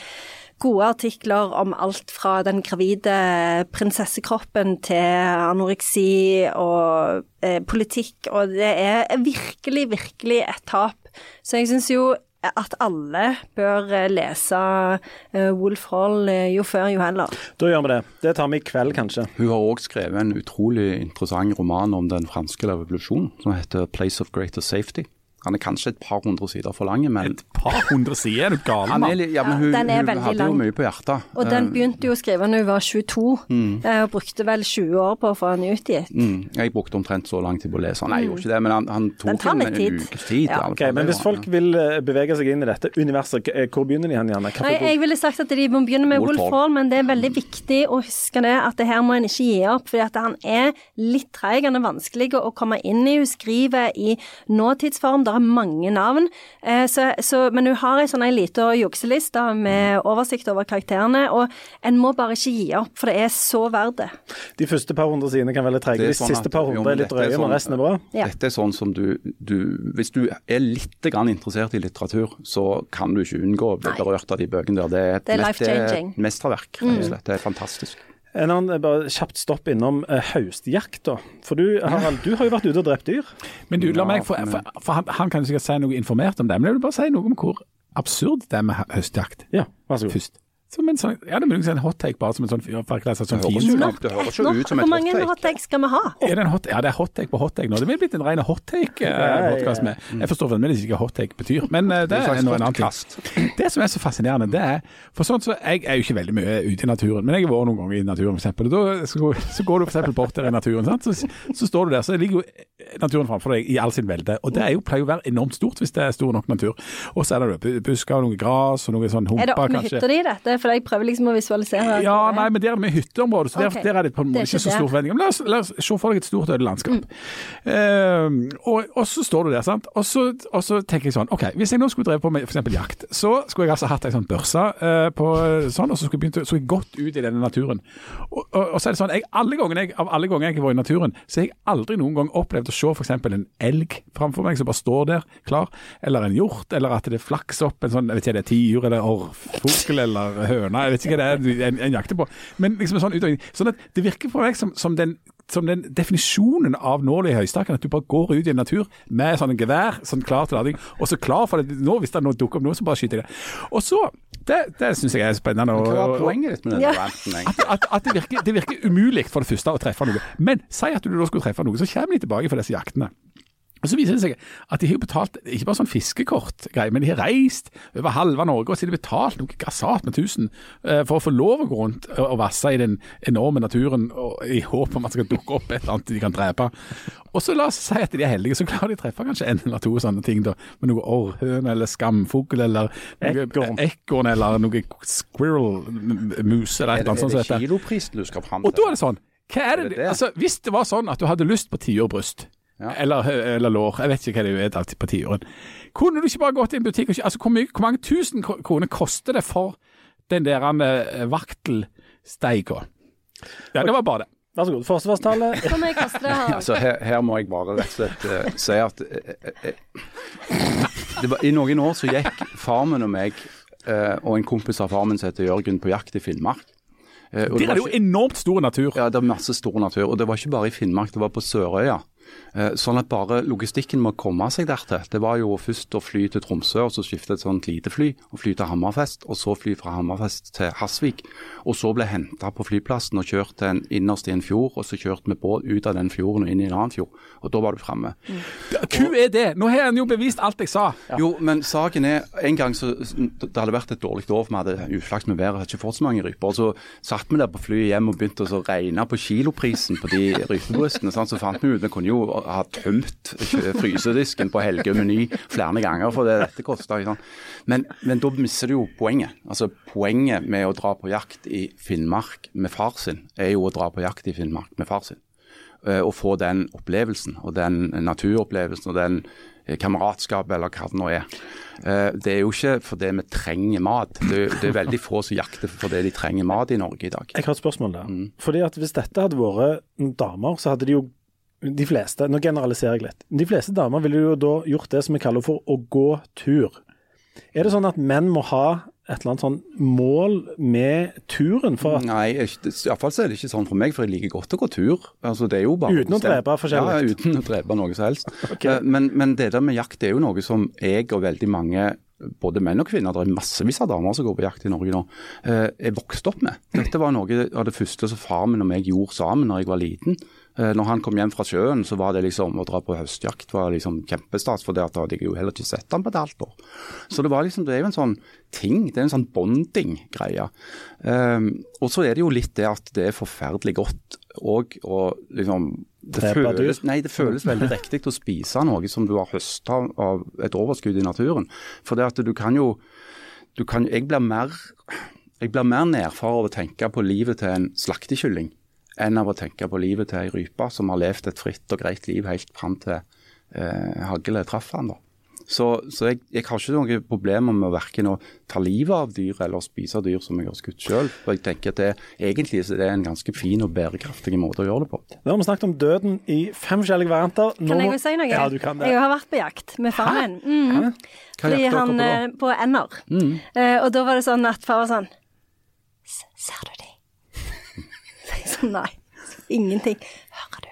gode artikler om alt fra den gravide prinsessekroppen til anoreksi og eh, politikk, og det er virkelig, virkelig et tap. Så jeg syns jo at alle bør eh, lese eh, Wolf Hall eh, jo før, jo heller. Da gjør vi det. Det tar vi i kveld, kanskje. Hun har òg skrevet en utrolig interessant roman om den franske revolusjonen, som heter 'Place of Greater Safety'. Han er kanskje et par hundre sider for lang, men Et par hundre sider, er du gal, han mann? ja, men hun, Ja, den er hun veldig hadde jo mye på hjertet. Og den Eh, begynte jo å skrive da hun var 22, mm. og brukte vel 20 år på å få den utgitt. Mm, jeg brukte omtrent så lang tid på å lese. Nei, jeg gjorde ikke det, men han, han tok Den en, tid. ukes tid. Ja. i alle Ok, fall. Men hvis folk vil eh, bevege seg inn i dette universet, eh, hvor begynner de hen, Janne? Nei, jeg ville sagt at de må begynne med Wolf Hall. Hall, men det er veldig viktig å huske det, at det her må en ikke gi opp. fordi at han er litt treig, han er vanskelig å komme inn i. Hun skriver i nåtidsform, det er mange navn. Eh, Så, så, men hun har ei sånn lita jukseliste med oversikt over karakterene, og en må bare ikke gi opp, for det er så verdt det. De første par hundre sidene kan være litt trege. Er De sånn siste par hundre er litt drøye, sånn, men resten er bra. Ja. Dette er sånn som du, du Hvis du er litt grann interessert i litteratur, så kan du ikke unngå å bli berørt av de bøkene der. Det er et, Det er mesterverk, rett og slett. Det er fantastisk. En annen eh, bare kjapt stopp innom uh, høstjakt, da. For du, Harald, du har jo vært ute og drept dyr. Men du, la meg, for, for, for han, han kan jo sikkert si noe informert om det, men jeg vil bare si noe om hvor absurd det er med hø- høstjakt Ja, vær så god. først. Som en sånn, ja, det er muligens en hot take, bare som en sånn fyrverkeri. Sånn Det høres fire- ut- det høres jo ut som et Hvor mange hot take. hot skal vi ha? Er det en hot, ja, det er hot take på hot take nå. Det er blitt en ren hot take-podkast med. Jeg forstår fremdeles ikke hva hot take betyr, men eh, det Det er er en noe annet. kast. Det som er så fascinerende, det er For sånn så Jeg er jo ikke veldig mye ute i naturen, men jeg har vært noen ganger i naturen, f.eks. Da så, så går du f.eks. bort der i naturen, sant? Så, så står du der, så ligger jo naturen framfor deg i all sin velde. Og det er jo, pleier å være enormt stort hvis det er stor nok natur. Og så er det busker og noe gras og noe sånn Er det humper, opp med kanskje. hytta di, dette? For jeg prøver liksom å visualisere. Ja, nei, men der er med hytteområde, så der, okay. der er det på en måte ikke ikke så stor forventning. Men la oss, la oss se for deg et stort øde landskap. Ehm, og, og så står du der, sant. Og så, og så tenker jeg sånn, OK, hvis jeg nå skulle drevet på med f.eks. jakt, så skulle jeg altså hatt ei sånn børse uh, på sånn, og så skulle jeg begynt så jeg gått ut i denne naturen. Og, og, og så er det sånn, jeg, alle gangene jeg, av alle ganger jeg har vært i naturen, så har jeg aldri noen gang opplevd å se f.eks. en elg framfor meg som bare står der klar, eller en hjort, eller at det flakser opp en sånn, jeg vet ikke, det er tiur eller orrfugl eller høne, jeg vet ikke hva det er en, en jakter på. Men liksom en sånn utøving. Sånn at det virker for meg som, som den som den definisjonen av nål i høystakken, at du bare går ut i en natur med sånn gevær, sånn klar til lading, og så klar for det. Nå, hvis det nå dukker opp noe, så bare skyter jeg det. Og så, det, det syns jeg er spennende. og- Hva var poenget ditt med den Ja. at, at, at det, virker, det virker umulig for det første å treffe noe. Men si at du da skulle treffe noe, så kommer de tilbake for disse jaktene. Og Så viser det seg at de har betalt ikke bare sånn fiskekort-greier, men de har reist over halve Norge og så har de betalt noe gassat med 1000 eh, for å få lov å gå rundt og, vasse i den enorme naturen og, i håp om at det skal dukke opp et eller annet de kan drepe. Og så la oss si at de er heldige, så klarer de å treffe kanskje en eller to sånne ting. da, Med noe orrhøne eller skamfugl eller Ekorn. eller noe squirrel, mus eller et Er eller annet sånt. er det kiloprisen du skal fram Og da er det sånn hva er det, Er? Altså, Hvis det var sånn at du hadde lyst på tiårbryst, Ja. eller, eller lår, jeg vet ikke hva det er alltid på tiuren. kunne du ikke bare gått i en butikk og altså, hvor, mye, hvor mange tusen kroner koster det for den der uh, vaktelsteiga? Ja, det var bare det. Vær så god. Forsvarstale. Altså, her, her må jeg bare rett og slett uh, si at uh, uh, eh, det var, I noen år så gikk farmen og meg eh, og en kompis av farmen som heter Jørgen på jakt i Finnmark. Eh, og Der er det jo ikke- enormt stor natur. Ja, det er masse stor natur. Og det var ikke bare i Finnmark, det var på Sørøya. Eh, Sånn at bare logistikken må komme seg dertil. Det var jo først å fly til Tromsø, og så skifte et sånt lite fly, og fly til Hammerfest, og så fly fra Hammerfest til Hasvik. Og så ble henta på flyplassen og kjørt til en, innerst i en fjord, og så kjørt med båt ut av den fjorden og inn i en annen fjord. Og da var du framme. Hva er det? Nå har en jo bevist alt jeg sa. Jo, men saken er En gang så Det hadde vært et dårlig år, for vi hadde uflaks med været, hadde ikke fått så mange ryper. Og så satt vi der på flyet hjem og begynte å regne på kiloprisen på de rypebrystene. Så fant vi ut vi kunne jo ha tømt frysedisken på Helgø meny flere ganger for det dette kosta. Men, men da mister du jo poenget. Altså Poenget med å dra på jakt i Finnmark med far sin, er jo å dra på jakt i Finnmark med far sin eh, å få den opplevelsen, og den naturopplevelsen og den kameratskap kameratskapet, eller hva det nå er. Eh, Det er jo ikke fordi vi trenger mat. Det, det er veldig få som jakter fordi de trenger mat i Norge i dag. Jeg har et spørsmål der. Mm. Fordi at Hvis dette hadde vært damer, så hadde de jo de fleste, Nå generaliserer jeg litt. De fleste damer ville jo da gjort det som vi kaller for å gå tur. Er det sånn at menn må ha et eller annet sånn mål med turen for at Nei, iallfall er det ikke sånn for meg, for jeg liker godt å gå tur. Altså, det er jo bare Uten å drepe forskjellig? Ja, uten å drepe noe som helst. Ok. Eh, men, men det der med jakt det er jo noe som jeg og veldig mange både menn og kvinner, det er massevis av damer som går på jakt i Norge nå, eh, er vokst opp med. Dette var noe av det første som far min og meg gjorde sammen når jeg var liten. Eh, Når han kom hjem fra sjøen, så var det liksom å dra på høstjakt var liksom kjempestas, for det at da hadde jeg jo heller ikke sett han på et halvt år. Så det var liksom, det er jo en sånn ting, det er en sånn bonding-greie. Um, og så er det jo litt det at det er forferdelig godt og å liksom det føles, nei, det føles veldig riktig å spise noe som du har høsta av et overskudd i naturen. For det at du kan jo du kan, Jeg blir mer jeg blir mer nedfor av å tenke på livet til en slaktekylling enn av å tenke på livet til ei rype som har levd et fritt og greit liv helt fram til eh, haglet traff han. da. Så, så jeg, jeg har ikke noen problemer med verken å ta livet av dyr eller spise dyr som jeg har skutt sjøl. Jeg tenker at det, egentlig så er det en ganske fin og bærekraftig måte å gjøre det på. Nå har vi snakket om døden i fem forskjellige varianter. Nå Kan jeg jo si noe? Ja, du kan det. Jeg har vært på jakt med faren min. Mm. Fordi han eh, På ender. Eh, og da var det sånn at far var sånn "S- Ser du de? Jeg Nei. Ingenting. Hører du?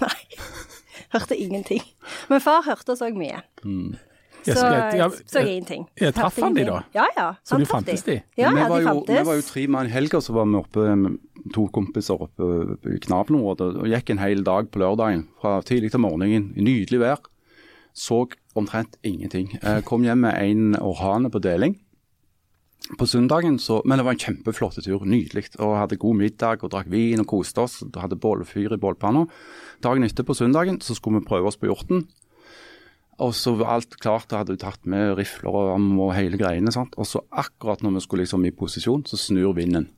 Nei. Hørte ingenting. Men far hørte og så mye. Mm. Så. Ja, så jeg ingenting. ja, traff han de da? Ja, ja. Så du fantes de? Ja, ja, var de jo, fantes. vi var jo tre mann i helga, så var vi oppe med to kompiser oppe i Knabbenområdet og gikk en hel dag på lørdagen fra tidlig til morgenen i nydelig vær. Så omtrent ingenting. Jeg Kom hjem med en orhane på deling. På søndagen så, Men det var en kjempeflott tur, nydelig. Og hadde god middag og drakk vin og koste oss. Hadde bålfyr i bålpanna. Dagen etter på søndagen så skulle vi prøve oss på hjorten. Og så var alt klart, hadde vi tatt med rifler og og hele greiene. sant? Og så akkurat når vi skulle liksom i posisjon, så snur vinden.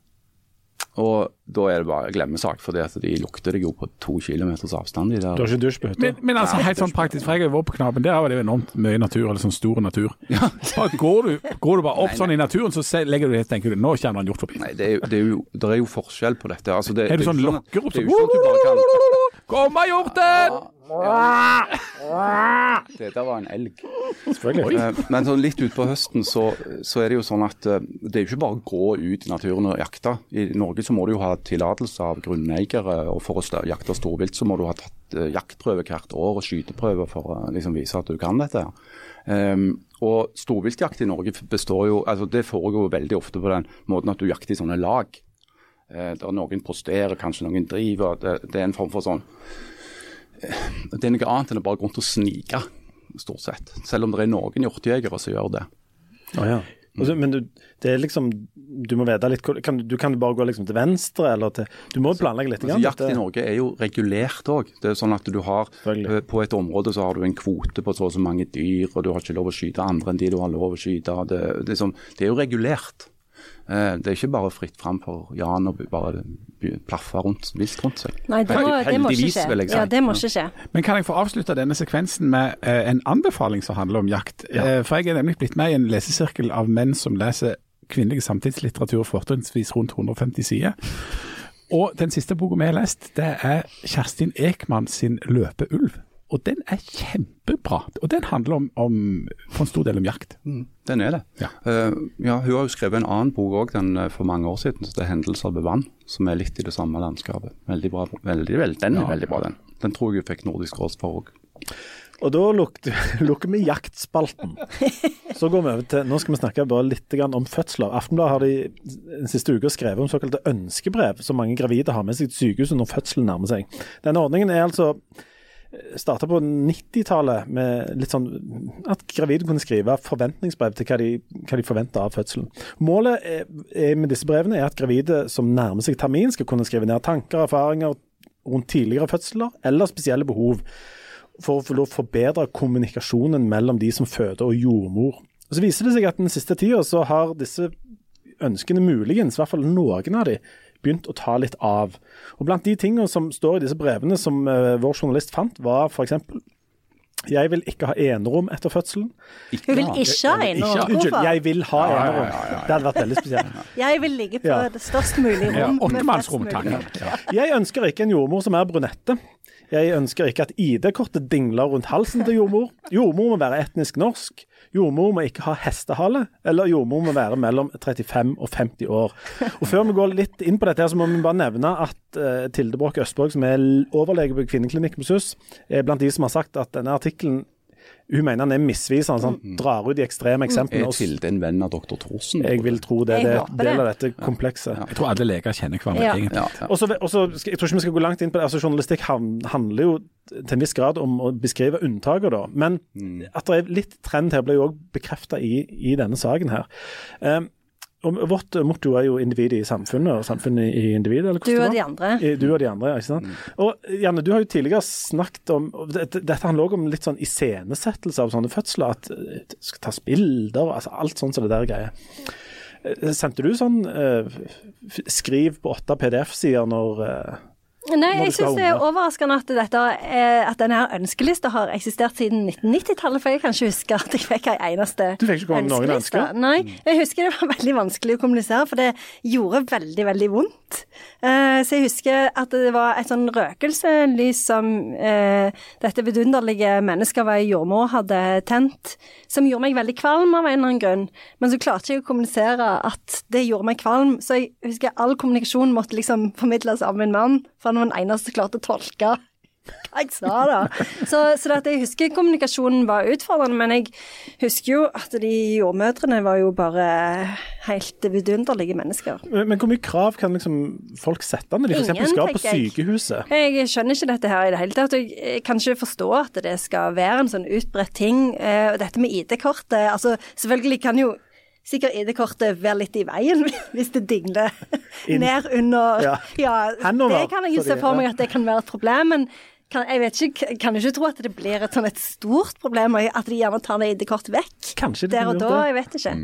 Og da er det bare glemmesak, for de lukter deg jo på to kilometers avstand. de der. Du har ikke dusj på hytta? Men, men altså, helt sånn praktisk, for jeg har vært på Knaben, der var det jo enormt mye natur, eller sånn stor natur. Ja. går, du, går du bare opp sånn i naturen, så legger du det, tenker du, nå kommer han hjort forbi. Nei, det er, jo- det er jo, det er jo forskjell på dette. Altså, det, Er du sånn ikke lokker opp sånn jo Kom av hjorten! Det der var en elg. Selvfølgelig. Eh, Men sånn litt utpå høsten så, så er det jo sånn at eh, det er jo ikke bare å gå ut i naturen og jakte. I Norge så må du jo ha tillatelse av grunneiere, og for å jakte storvilt så må du ha tatt eh, jaktprøve hvert år og skyteprøve for å liksom vise at du kan dette. Um, og storviltjakt i Norge består jo, altså det foregår veldig ofte på den måten at du jakter i sånne lag. Eh, der noen posterer, kanskje noen driver. Det, det er en form for sånn det er noe annet enn å bare gå rundt og snike, stort sett. Selv om det er noen hjortejegere som gjør det. Å ja. Altså, men du, det er liksom Du må vite litt kan, Du kan bare gå liksom til venstre, eller til Du må planlegge litt. Altså, jakt i. Norge er jo regulert òg. Det er sånn at du har eh, På et område så har du en kvote på så og så mange dyr, og du har ikke lov å skyte andre enn de du har lov å skyte. Det, det, er, sånn, det er jo regulert. Eh, Det er ikke bare fritt fram for Jan å bare plaffe rundt, vilt rundt seg. Nei, det må, det må ikke skje. si. Ja, det må ikke skje. Men kan jeg få avslutte denne sekvensen med eh, en anbefaling som handler om jakt? Ja. for jeg er nemlig blitt med i en lesesirkel av menn som leser kvinnelig samtidslitteratur, fortrinnsvis rundt 150 sider. Og den siste boka vi har lest, det er Kjerstin Ekman sin 'Løpeulv'. Og den er kjempebra. Og den handler om, om for en stor del om jakt. Den er det. Ja. Uh, ja, hun har jo skrevet en annen bok òg for mange år siden, som det er 'Hendelser ved vann', som er litt i det samme landskapet. Veldig bra. Veldig, veldig, den er Ja. veldig bra, den. Den tror jeg hun fikk Nordisk råd for òg. Og da lukter, lukker vi jaktspalten. Så går vi over til Nå skal vi snakke bare litt om fødsler. Aftenbladet har de den siste uka skrevet om såkalte ønskebrev som mange gravide har med seg til sykehuset når fødselen nærmer seg. Denne ordningen er altså starta på 90-tallet med litt sånn at gravide kunne skrive forventningsbrev til hva de, hva de forventer av fødselen. Målet er, er med disse brevene er at gravide som nærmer seg termin, skal kunne skrive ned tanker og erfaringer rundt tidligere fødsler eller spesielle behov for å forbedre kommunikasjonen mellom de som føder og jordmor. Og så viser det seg at den siste tida så har disse ønskene muligens, i hvert fall noen av de, begynt å ta litt av. Og Blant de tingene som står i disse brevene som eh, vår journalist fant, var f.eks.: Jeg vil ikke ha enerom etter fødselen. Hun vil ikke ha enerom? Ikke- Unnskyld, jeg vil ha enerom. Det hadde vært veldig spesielt. Jeg vil ligge på Ja. det størst mulige rom. Åttemannsrom, takk. Jeg ønsker ikke en jordmor som er brunette. Jeg ønsker ikke at ID-kortet dingler rundt halsen til jordmor. Jordmor må være etnisk norsk. Jordmor må ikke ha hestehale, eller jordmor må være mellom 35 og 50 år. Og Før vi går litt inn på dette, her, så må vi bare nevne at uh, Tilde Broch Østborg, som er overlege på kvinneklinikken på SUS, er blant de som har sagt at denne artikkelen hun mener han er misvisende. Han drar ut de ekstreme eksemplene. Er Tilde en venn av dr. Thorsen? Jeg vil tro det. Det er del av dette komplekset. Jeg tror alle leger kjenner hverandre, Ja. egentlig. Ja, Også, Og så, og så skal, Jeg tror ikke vi skal gå langt inn på det. altså Journalistikk handler jo til en viss grad om å beskrive unntaket, da. Men at det er litt trend her, ble jo òg bekrefta i, i denne saken her. Um, og Vårt motto er jo individet i samfunnet, og samfunnet i individet. eller Du og de andre. Du og de andre, ja, ikke sant. Og Janne, du har jo tidligere snakket om Dette, dette handler også om litt sånn iscenesettelse av sånne fødsler. At eh, det skal tas bilder, altså alt sånt som det der greier. Eh, Sendte du sånn eh, skriv på åtte PDF-sider når eh, Nei, jeg synes syns det er overraskende at, dette, at denne her ønskelista har eksistert siden 1990-tallet, for jeg kan ikke huske at jeg fikk ei eneste Du fikk ikke ønskeliste. noen ønsker? Nei, jeg husker det var veldig vanskelig å kommunisere, for det gjorde veldig, veldig vondt. Eh, så jeg husker at det var et sånn røkelselys som eh, dette vidunderlige mennesket ved jordmor hadde tent, som gjorde meg veldig kvalm av en eller annen grunn. Men så klarte jeg å kommunisere at det gjorde meg kvalm, så jeg husker all kommunikasjon måtte liksom formidles av min mann, for han var den eneste som klarte å tolke hva jeg sa da. Så, så jeg husker kommunikasjonen var utfordrende, men jeg husker jo at de jordmødrene var jo bare helt vidunderlige mennesker. men, men hvor mye krav kan liksom folk sette når de f.eks. Skal på sykehuset? jeg. Jeg skjønner ikke dette her i det hele tatt. Jeg kan ikke forstå at det skal være en sånn utbredt ting. Eh, Og dette med ID-kortet, altså selvfølgelig kan jo sikkert ID-kortet være litt i veien hvis det dingler ned under Ja. Ja, det kan jeg jo se for meg at det kan være et problem. men kan, jeg vet ikke, kan ikke tro at det blir et, sånn et stort problem, at de gjerne tar det ID-kortet vekk. Kanskje det Der og da, det. jeg vet ikke.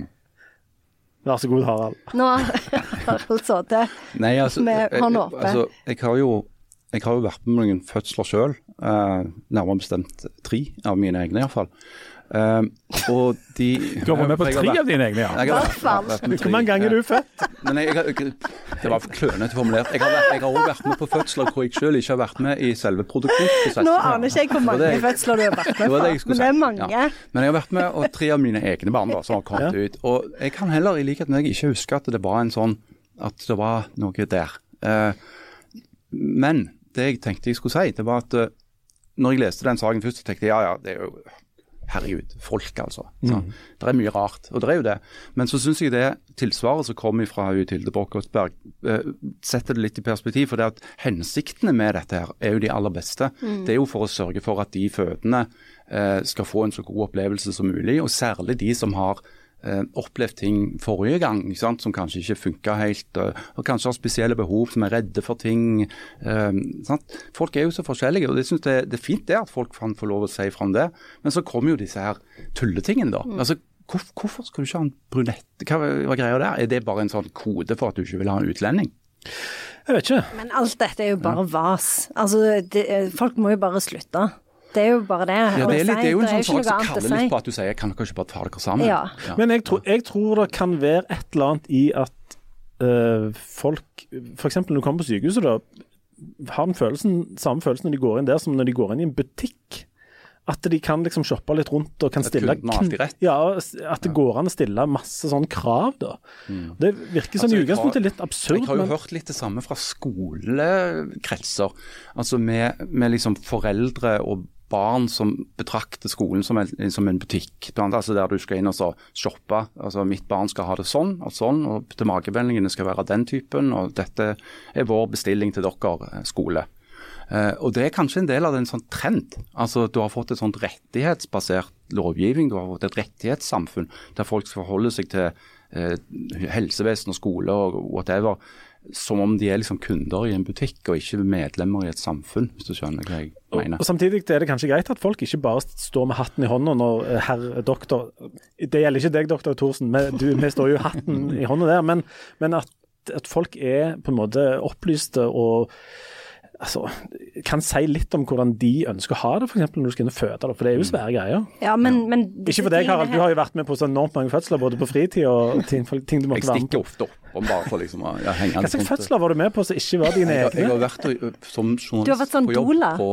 Vær så god, Harald. Nå har Harald sittet altså, Med hånda oppe. Altså, jeg har jo jeg har jo vært med noen fødsler sjøl, eh, nærmere bestemt tre av mine egne iallfall. Uh, og de Du har vært med på tre av dine egne, ja. Hvor mange ganger er du født? Men jeg, jeg, jeg, det var klønete formulert. Jeg har, vært, også vært med på fødsler hvor jeg selv ikke har vært med i selve produksjonsprosessen. Nå aner ikke jeg hvor mange fødsler du har vært med på, det men det er mange. Ja. Men jeg har vært med, og tre av mine egne barn da, som har kommet ut. Og jeg kan heller, i likhet med deg, ikke huske at det var en sånn At det var noe der. Uh, men det jeg tenkte jeg skulle si, det var at uh, når jeg leste den saken først, så tenkte jeg ja ja, det er jo herregud, folk altså. Mm. Det er mye rart, og det er jo det. Men så syns jeg det tilsvaret som kommer fra Tilde Brokkåsberg, eh, setter det litt i perspektiv. For det at hensiktene med dette her er jo de aller beste. Det er jo for å sørge for at de fødende eh, skal få en så god opplevelse som mulig, og særlig de som har opplevd ting forrige gang ikke sant? som kanskje ikke funka helt, og, kanskje har spesielle behov, som er redde for ting. Eh, sant? Folk er jo så forskjellige, og det synes det, det er fint det at folk kan få lov å si fram det. Men så kommer jo disse her tulletingene, da. Altså, hvor, hvorfor skal du ikke ha en brunette? Hva hva er greia der? Er det bare en sånn kode for at du ikke vil ha en utlending? Jeg vet ikke. Men alt dette er jo bare vas. Altså, det, folk må jo bare slutte. Det er jo bare det. Ja, det, er litt, det er jo en sånn sak som kaller litt si. på at du sier kan dere ikke bare ta dere sammen? Ja. Men jeg, tror- jeg tror det kan være et eller annet i at øh, folk F.eks. når du kommer på sykehuset, da, har den følelsen, samme følelsen når de går inn der som når de går inn i en butikk. At de kan liksom shoppe litt rundt og kan At stille rett. Ja, at det går an å stille masse sånn krav, da. Det virker sånn Altså, i utgangspunktet litt absurd, Jeg har jo men hørt litt det samme fra skolekretser. Altså med, med liksom foreldre og barn som betrakter skolen som en, som en butikk. Blant, altså der du skal inn og så shoppe. Altså mitt barn skal ha det sånn og sånn, og tilbakemeldingene skal være den typen. Og dette er vår bestilling til dere, eh, skole. Eh, og Det er kanskje en del av en sånn trend. Altså Du har fått et sånt rettighetsbasert lovgivning. Du har fått et rettighetssamfunn der folk skal forholde seg til eh, helsevesen og skole og whatever som om de er liksom kunder i en butikk og ikke medlemmer i et samfunn, hvis du skjønner hva jeg mener. Og Samtidig er det kanskje greit at folk ikke bare står med hatten i hånda når eh, herr doktor Det gjelder ikke deg, doktor Thorsen, men du, vi står jo hatten i hånda der. Men, men at, at folk er på en måte opplyste og altså, kan si litt om hvordan de ønsker å ha det, f.eks. når du skal inn og føde. da, For det er jo svære greier. Ja, men, men Ikke for deg, Harald. Du har jo vært med på så enormt mange fødsler, både på fritid og ting, ting du måtte være med på. Jeg stikker ofte ofte oppom bare for liksom å ja, henge Hva slags fødsler var du med på som ikke var dine Jeg, jeg har vært som journalist sånn på jobb på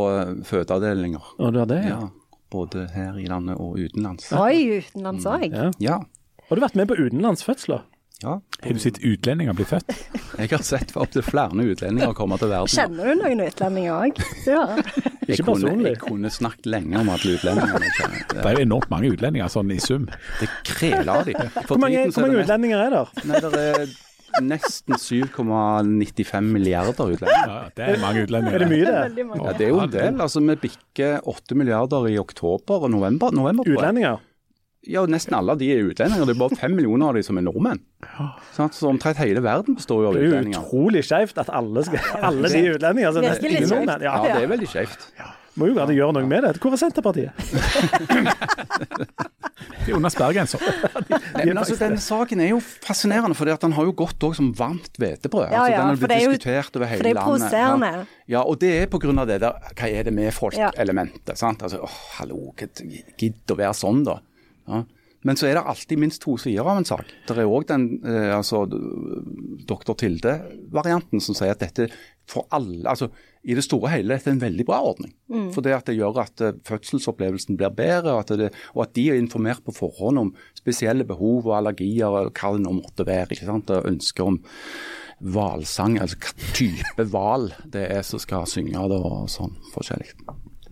fødeavdelinger. Og du har det, ja. Ja, både her i landet og utenlands. Oi, utenlands òg. ja. Ja. Har du vært med på utenlandsfødsler? Ja. Har du sett utlendinger bli født? Jeg har sett opptil flere utlendinger komme til verden. Kjenner du noen utlendinger òg? Ja. Jeg Ikke kunne, personlig. jeg kunne snakket lenge om alle utlendingene. Det Det, er jo enormt mange utlendinger sånn i sum. det kreler av dem. Hvor mange, hvor er mange det utlendinger er der? Nei, det er nesten 7,95 milliarder utlendinger. Ja, det er mange utlendinger. Er det mye, det? Ja, det er jo en del. altså Vi bikker 8 milliarder i oktober og november. november. Utlendinger? Ja, nesten alle av de er utlendinger. Det er bare 5 millioner av de som er nordmenn. Så omtrent hele verden består jo av utlendinger. Det er jo utrolig skjevt at alle, skal, alle de er utlendinger. Så nesten ingen nordmenn. Ja, Ja, det er veldig skjevt. må jo gjerne gjøre noe med det. Hvor er Senterpartiet? De er under sperregrensa. Altså, Denne saken er jo fascinerende, for den har jo gått òg som varmt hvetebrød. Ja, altså, ja, den har blitt det er jo- diskutert over for det er jo landet. provoserende. Ja. ja, og det er pga. det der hva er det med folk-elementet. sant? Altså, åh, hallo, gidd å være sånn, da. Ja. Men så er det alltid minst to sider av en sak. Det er òg den eh, altså, doktor Tilde-varianten som sier at dette for alle altså I det store og hele dette er en veldig bra ordning. For det at det gjør at eh, fødselsopplevelsen blir bedre, og at, det, og at de er informert på forhånd om spesielle behov og allergier og hva det nå måtte være. ikke sant? Og ønsker om hvalsang, altså hva type hval det er som skal synge det og sånn forskjellig.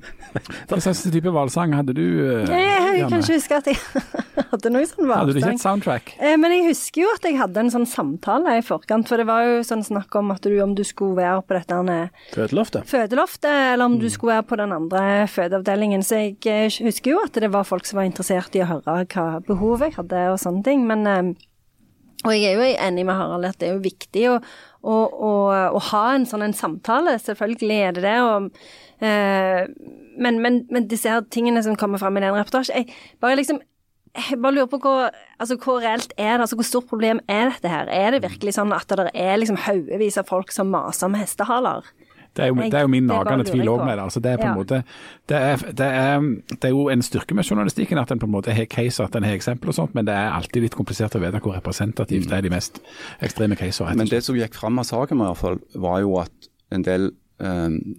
Hva slags type hvalsang hadde du? eh, Jeg jeg kan ikke huske at jeg hadde noe sånn Hadde du ikke et soundtrack? Eh, Men jeg husker jo at jeg hadde en sånn samtale i forkant, for det var jo sånn snakk om at du, om du skulle være på dette Fødeloftet? fødeloftet, eller Mm. om du skulle være på den andre fødeavdelingen. Så jeg eh, husker jo at det var folk som var interessert i å høre hva behov jeg hadde og sånne ting. Men eh, Og jeg er jo enig med Harald at det er jo viktig å, å, å, å ha en sånn en samtale. Selvfølgelig er det det. Og, eh, men, men, men disse her tingene som kommer fram i den reportasjen jeg bare liksom jeg bare lurer på hvor, altså, hvor reelt er det, altså hvor stort problem er dette her? Er det virkelig sånn at det er liksom haugevis av folk som maser om hestehaler? Det er jo, det er jo min nagende tvil òg med det. Altså, det er på en Ja. måte det er, det, er, det er jo en styrke med journalistikken at en på en måte har caser, at en har eksempler og sånt, men det er alltid litt komplisert å vite hvor representativt det er de mest ekstreme casene. Men det som gikk fram av saken, i hvert fall, var jo at en del eh,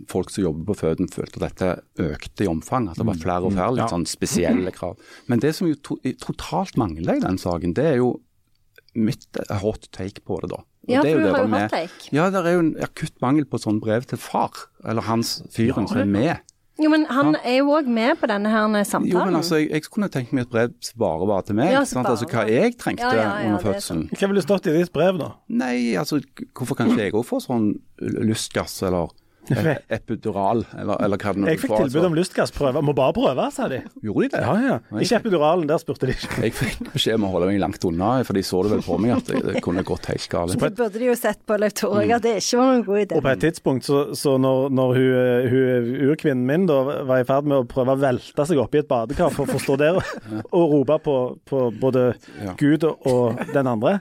folk som jobber på føden, følte at dette økte i omfang. At det var flere og flere litt sånn spesielle krav. Men det som jo to totalt mangler i den saken, det er jo mitt eh, hot take på det, da. Og Ja, det er for du det har jo med- hot take. Ja, det er jo en akutt mangel på sånn brev til far, eller hans fyren Ja, som er med. Jo, men han er jo òg med på denne her samtalen. Jo, men altså, jeg, jeg kunne tenkt meg et brev som bare var til meg. Ja, så sant? Altså hva jeg trengte Ja, ja, ja, under er fødselen. Hva ville stått i ditt brev, da? Nei, altså hvorfor kan ikke jeg òg få sånn lystgass eller epidural, eller, eller hva det nå Jeg fikk tilbud altså. om lystgassprøve. Må bare prøve, sa de. Gjorde de det? Ja, ja. Ikke epiduralen, der spurte de ikke. Jeg fikk beskjed om å holde meg langt unna, for de så det vel på meg at det, kunne gått helt galt. Det burde de jo sett på Leif Tore, at det ikke var noen god idé. Og på et tidspunkt, så, så når, når hun, eh, hun urkvinnen min da var i ferd med å prøve å velte seg opp i et badekar for å forstå det, og rope på, på både Ja. Gud og den andre,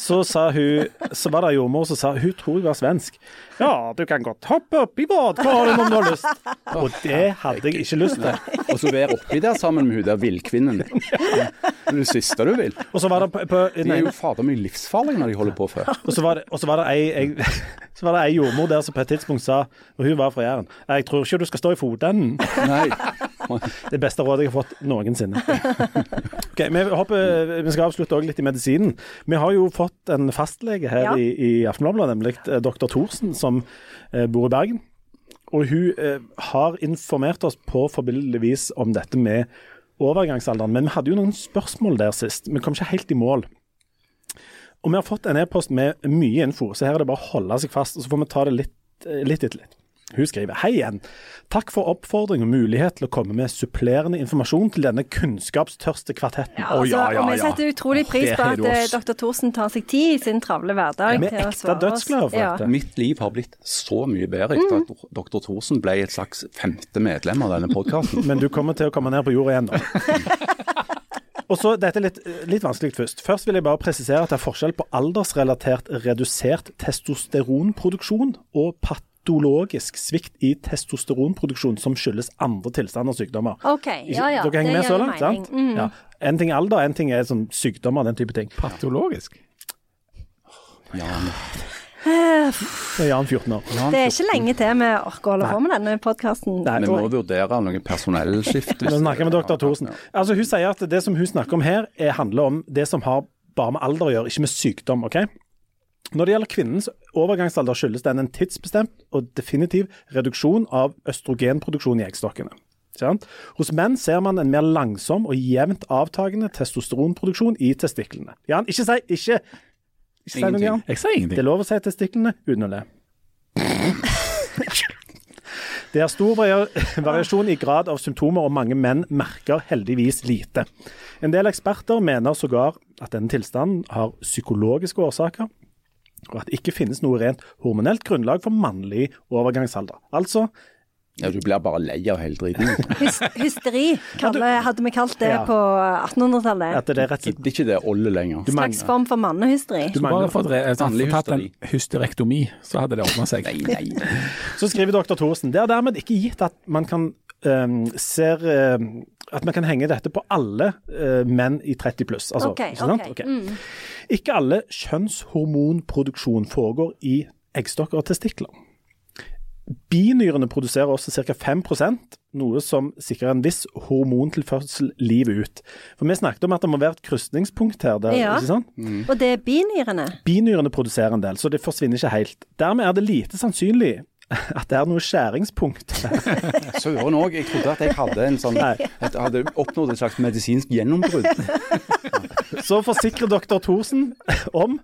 så sa hun Så var det jordmor som sa hun tror jeg var svensk. Ja, du kan godt hoppe oppi badekaret om du har lyst. Og det hadde jeg ikke lyst til. Og så være oppi der sammen med hun der villkvinnen. Det er det siste du vil. Og så var det på, på De er jo fader meg livsfarlige når de holder på før. Og så var det, så var det ei, ei, så var det ei jordmor der som på et tidspunkt sa, og hun var fra Jæren, jeg tror ikke du skal stå i fotenden. Nei. Det beste rådet jeg har fått noensinne. Ok, vi, hopper, vi skal avslutte også litt i medisinen. Vi har jo fått en fastlege her Ja. i, i Aftenbladet, nemlig eh, dr. Thorsen, som eh, bor i Bergen. Og hun eh, har informert oss på forbilledlig vis om dette med overgangsalderen. Men vi hadde jo noen spørsmål der sist. Vi kom ikke helt i mål. Og vi har fått en e-post med mye info, så her er det bare å holde seg fast. og Så får vi ta det litt, litt etter litt. Hun skriver Hei igjen. Takk for oppfordring og mulighet til å komme med supplerende informasjon til denne kunnskapstørste kvartetten. Ja, altså, og vi setter utrolig pris på at eh, dr. Thorsen tar seg tid i sin travle hverdag Vi er til å ekte svare oss. dødsglade for Ja. dette. Mitt liv har blitt så mye bedre etter at dr. Thorsen ble et slags femte medlem av denne podkasten. Men du kommer til å komme ned på jorda igjen nå. Og så, Dette er litt, litt vanskelig først. Først vil jeg bare presisere at det er forskjell på aldersrelatert redusert testosteronproduksjon og patologisk svikt i testosteronproduksjon som skyldes andre tilstander og sykdommer. OK, ja ja. Dere henger med så langt? sant? Mm. Ja. En ting er alder, en ting er sånn sykdommer, den type ting. Patologisk. Ja, Det er Jan 14 år. Det er ikke lenge til vi orker å holde på med denne podkasten. Vi må vurdere noen personellskift. Nå snakker jeg med dr. Thorsen. Altså, hun sier at det som hun snakker om her, er, handler om det som har bare med alder å gjøre, ikke med sykdom. ok? Når det gjelder kvinnens overgangsalder, skyldes den en tidsbestemt og definitiv reduksjon av østrogenproduksjon i eggstokkene. Hos menn ser man en mer langsom og jevnt avtagende testosteronproduksjon i testiklene. Jan, ikke si ikke, ikke si noe, Ingenting. Jan. Jeg sier Det er ingenting. lov å si testiklene uten å le. Det er stor variasjon i grad av symptomer, og mange menn merker heldigvis lite. En del eksperter mener sågar at denne tilstanden har psykologiske årsaker, og at det ikke finnes noe rent hormonelt grunnlag for mannlig overgangsalder. Altså, Ja, du blir bare lei av hele driten. Hysteri hadde vi kalt det Ja. på 1800-tallet. at det er rett og slett ikke det olje lenger. Du Slags form for mannehysteri. Du Bare fått sånn, tatt en hysterektomi, så hadde det ordna seg. Nei, nei. Så skriver dr. Thorsen det er dermed ikke gitt at man kan ser ehm, at man kan henge dette på alle eh, menn i 30 pluss. Altså, okay, ikke sant? Okay. Ok. mm. Ikke alle kjønnshormonproduksjon foregår i eggstokker og testikler. Binyrene produserer også ca. 5% noe som sikrer en viss hormontilførsel livet ut. For Vi snakket om at det må være et krysningspunkt her. Der, Ja. ikke sant? Og det er binyrene. Binyrene produserer en del, så det forsvinner ikke helt. Dermed er det lite sannsynlig at det er noe skjæringspunkt. Søren òg. Jeg trodde at jeg hadde en sånn at jeg hadde oppnådd et slags medisinsk gjennombrudd. Så forsikrer dr. Thorsen om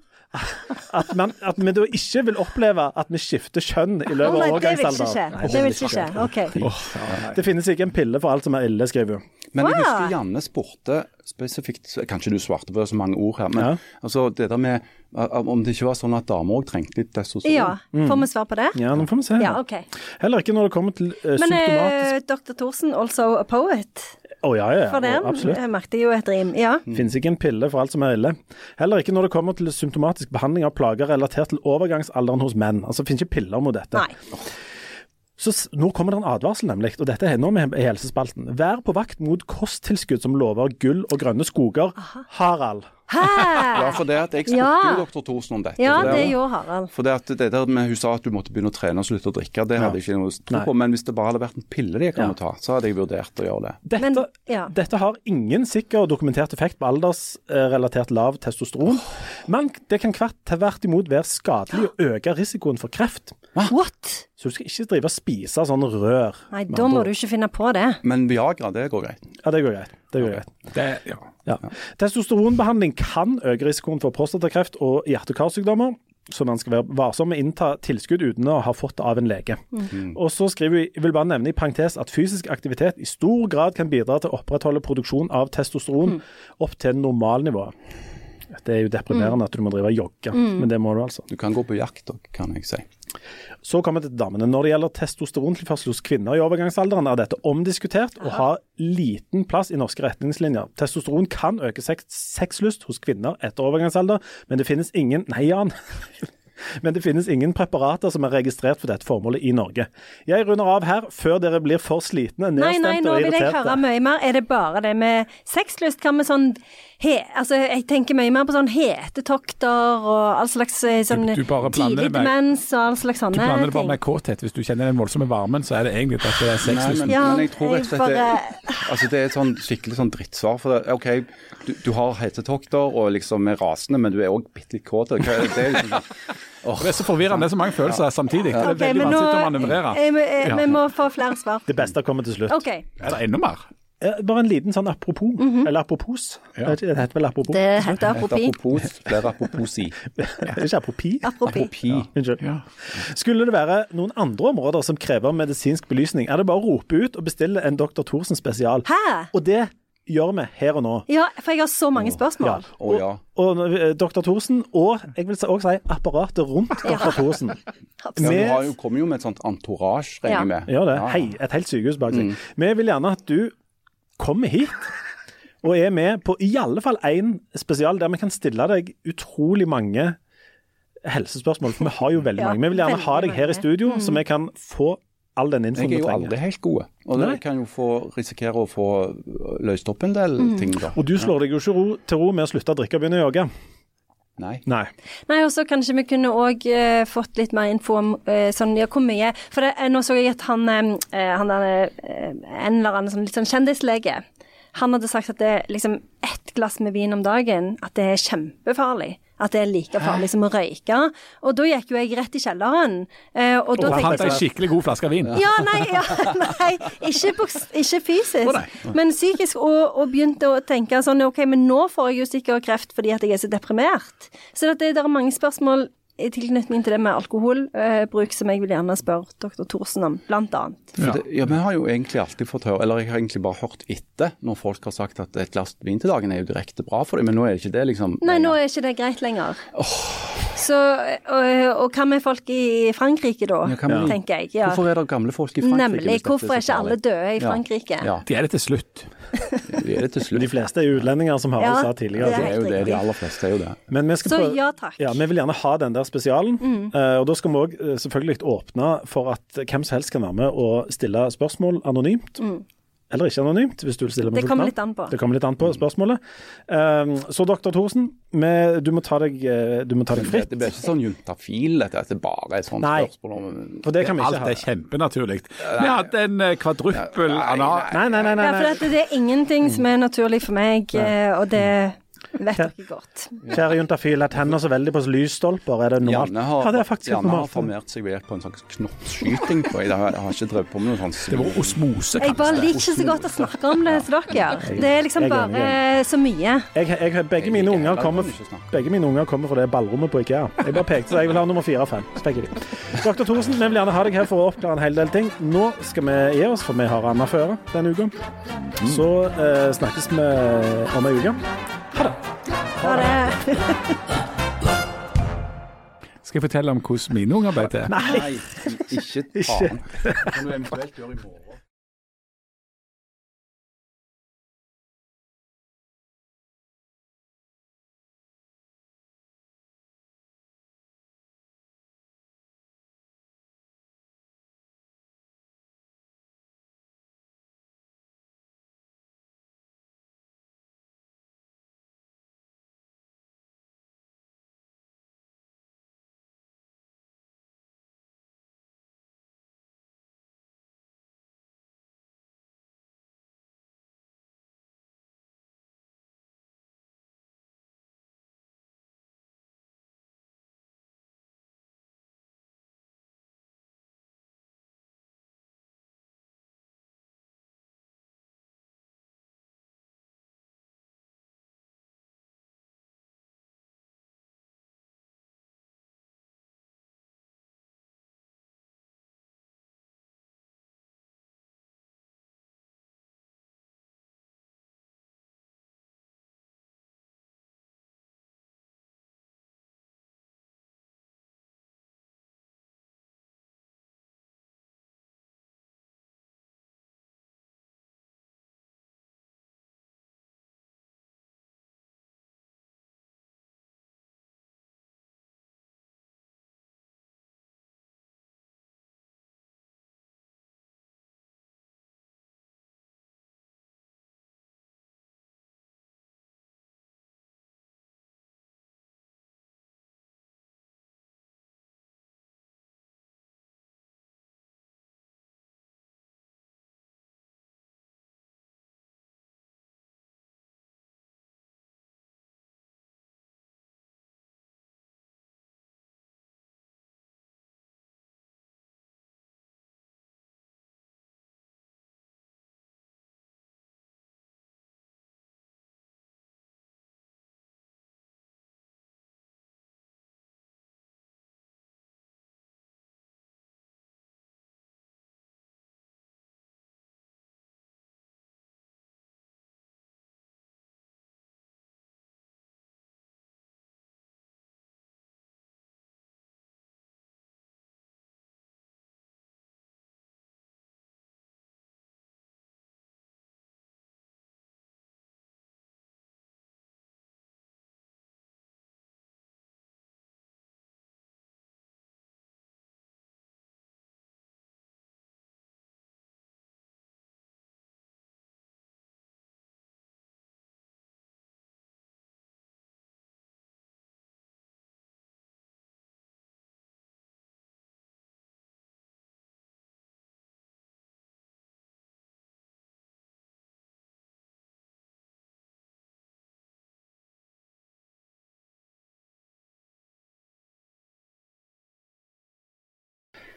at, man, at vi da ikke vil oppleve at vi skifter kjønn i løpet av det vil ikke overgangsalderen. skje. Det vil ikke skje. OK. Det finnes ikke en pille for alt som er ille, skriver hun. Men jeg husker Janne spurte spesifikt Kanskje du svarte på så mange ord her, men Ja. altså det der med uh, om det ikke var sånn at damer òg trengte litt testosteron. Ja, får vi svar på det? Ja, nå får vi se. Ja, OK. Heller ikke når det kommer til uh, Men symptomatisk eh, dr. Thorsen, also a poet. Å ja, ja, For den absolutt. jeg merket jo et rim. Ja. Finnes ikke en pille for alt som er ille. Heller ikke når det kommer til symptomatisk behandling av plager relatert til overgangsalderen hos menn. Altså, det finnes ikke piller mot dette. Nei. Så nå kommer det en advarsel, nemlig, og dette er nå med i helsespalten. Vær på vakt mot kosttilskudd som lover gull og grønne skoger. Harald. Hæ? Ja, for det at jeg spurte Ja. jo doktor Thorsen om dette. Ja, det, det gjorde Harald. For det at det der med Hun sa at du måtte begynne å trene og slutte å drikke, det hadde jeg ikke noe tro på. Men hvis det bare hadde vært en pille de kan Ja. ta, så hadde jeg vurdert å gjøre det. Dette, Men, ja. dette har ingen sikker og dokumentert effekt på aldersrelatert lav testosteron, men det kan tvert imot være skadelig og øke risikoen for kreft. What? Så du skal ikke drive og spise sånn rør. Nei, da må du ikke finne på det. Men Viagra, det går greit. Ja, det går greit. Det er greit. Det, ja. Ja. Testosteronbehandling kan øke risikoen for prostatakreft og hjerte- og karsykdommer. Så man skal være varsom med å innta tilskudd uten å ha fått det av en lege. Og så skriver vi, vil bare nevne i parentes at fysisk aktivitet i stor grad kan bidra til å opprettholde produksjon av testosteron opp til normalnivå. Det er jo deprimerende at du må drive og jogge, men det må du altså. Du kan gå på jakt òg, kan jeg si. Så kommer vi til damene. Når det gjelder testosterontilførsel hos kvinner i overgangsalderen, er dette omdiskutert og har liten plass i norske retningslinjer. Testosteron kan øke sex sexlyst hos kvinner etter overgangsalder, men det finnes ingen Nei, Jan. Men det finnes ingen preparater som er registrert for dette formålet i Norge. Jeg runder av her før dere blir for slitne, Nei, nei, nå vil jeg høre mye mer. Er det bare det med sexlyst? Hva med sånn he, Altså, jeg tenker mye mer på sånn hetetokter og all slags eh, sånn Du- du tidlig demens og all slags sånne Du blander det bare med kåthet. Hvis du kjenner den voldsomme varmen, så er det egentlig at det er Nei, sexlyst. men, Ja, men jeg tror rett og slett det, altså det er et sånn skikkelig sånn drittsvar. For det, OK, du, du har hetetokter og liksom er rasende, men du er òg bitte litt kåt. Det er liksom sånn Det er så forvirrende. Det er så mange følelser samtidig. Det er okay, veldig vanskelig å manøvrere. eh, eh. Vi må få flere svar. Det beste kommer til slutt. Okay. Er det enda mer? Eh, Bare en liten sånn apropos, eller apropos. Ja. Det heter vel apropos? Det heter apropi. apropos. aproposi. Det er ikke apropi? Apropi. Apropi. Unnskyld. Ja. Skulle det være noen andre områder som krever medisinsk belysning, er det bare å rope ut og bestille en Dr. Thorsen spesial. Hæ? Og det gjør vi her og nå. Ja, for jeg har så mange Ja. spørsmål. Ja. Og og, Dr. Thorsen, og jeg vil også si apparatet rundt Dr. Thorsen. ja Vi- du har jo, kommer jo med et sånt entourage, regner jeg med. Ja, det. Ja, ja. Hei, et helt sykehus bak seg. Vi vil gjerne at du kommer hit og er med på i alle fall én spesial der vi kan stille deg utrolig mange helsespørsmål. For vi har jo veldig Ja, mange. Vi vil gjerne ha deg her i studio, studio, så vi kan få all den infoen Jeg er jo trenger. aldri helt gode, og Nei. det kan jo få risikere å få løst opp en del ting da. Og du slår deg jo ikke ro, til ro med å slutte å drikke og begynne å jogge. Nei. Nei. Nei, og så kanskje vi kunne òg eh, fått litt mer info om eh, sånn, ja, hvor mye For det, eh, nå så jeg at han, eh, han der, eh, en eller annen sånn, litt sånn kjendislege Han hadde sagt at det er liksom ett glass med vin om dagen, at det er kjempefarlig. At det er like farlig som å røyke. Og da gikk jo jeg rett i kjelleren. eh, og Og fant ei skikkelig god flaske vin. ja, nei, ja, nei ikke, ikke fysisk, nei. men psykisk. Og, og begynte å tenke sånn OK, men nå får jeg jo sikkert kreft fordi at jeg er så deprimert. Så det, det er mange spørsmål i tilknytning til det med alkoholbruk som jeg vil gjerne spørre dr. Thorsen om. For det, ja, Vi har jo egentlig alltid fått høre, eller jeg har egentlig bare hørt etter når folk har sagt at et glass vin til dagen er jo direkte bra for dem, men nå er det ikke det liksom Nei, nå er ikke det greit lenger. Så, og, og hva med folk i Frankrike da, Ja, med tenker jeg. Ja. Hvorfor er det gamle folk i Frankrike? Nemlig. Hvorfor er ikke alle døde i Frankrike? Ja, De er det til slutt. de er det til De fleste er jo utlendinger, som Harald Ja, sa tidligere. det Det er jo det, de aller fleste er jo det. Men vi skal Så prøve ja takk. Ja, Vi vil gjerne ha den der spesialen. eh, og Da skal vi òg selvfølgelig åpne for at hvem som helst kan være med og stille spørsmål anonymt. Eller ikke anonymt, hvis du vil stille med Det fullt kommer navn. litt an på. Det kommer litt an på spørsmålet. Um, så doktor Thorsen, du må ta deg, eh, du må ta deg fritt. det blir ikke sånn juntafil, dette. At det bare er et sånt Nei. spørsmål om For det kan vi ikke Alt er kjempenaturlig. Vi hadde en eh, kvadruppel anal... Nei, nei, nei. nei, Ja, for dette, det er ingenting som er naturlig for meg, eh, og det vet dere godt. Kjære juntafil, jeg tenner så veldig på lysstolper. Er det normalt? Janne har, ja, det er Janne har formert seg ved hjelp av en slags knoppskyting. på- Jeg har, jeg har ikke drevet på med noe sånt. Det var osmose. Jeg bare liker ikke så godt å snakke om det som dere gjør. Det er liksom er bare så mye. Jeg, jeg, begge, mine unger kommer, begge mine unger kommer fra det ballrommet på Ikea. Jeg bare pekte, så jeg vil ha nummer fire og fem. Så peker de. Dr. Thorsen, vi vil gjerne ha deg her for å oppklare en hel del ting. Nå skal vi gi oss, for vi har Anna føre denne uka. Så eh, snakkes vi om ei uke. Ha det. Skal jeg fortelle om hvordan mine unger ble til? Nei, ikke faen. Kan du eventuelt gjøre i morgen?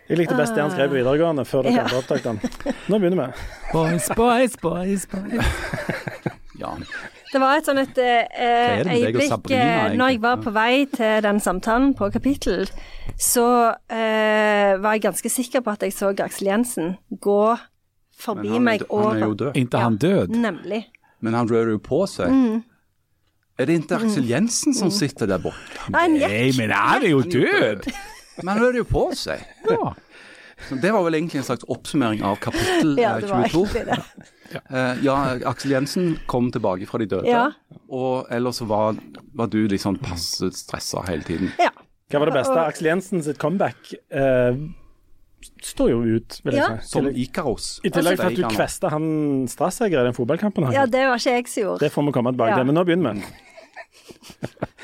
Jeg likte best det han skrev på videregående, før dere Ja. opptatt den. Nå begynner vi. Boys, boys, boys, boys. ja. Det var et sånn et eh, øyeblikk Sabrina, eh, når jeg var på vei til den samtalen på kapittel, så eh, var jeg ganske sikker på at jeg så Aksel Jensen gå forbi han, meg og han er jo død. Inntil han død. Nemlig. Men han rører jo på seg. Mm. Er det ikke Aksel Jensen som sitter der borte? Nei, men han er jo død! Men han rører jo på seg. Ja. Så det var vel egentlig en slags oppsummering av kapittel Ja, eh, det var 22. egentlig det. Uh, ja, Aksel Jensen kom tilbake fra de døde, Ja. og ellers var, var du litt sånn passe stressa hele tiden. Ja. Hva var det beste? Aksel Jensen sitt comeback uh, står jo ut, vil jeg Ja. si. Som Ikaros. I tillegg til at du kvesta han Strasseger i den fotballkampen. han ja, det var ikke jeg som gjorde. Det får vi komme tilbake Ja. til. Men nå begynner vi.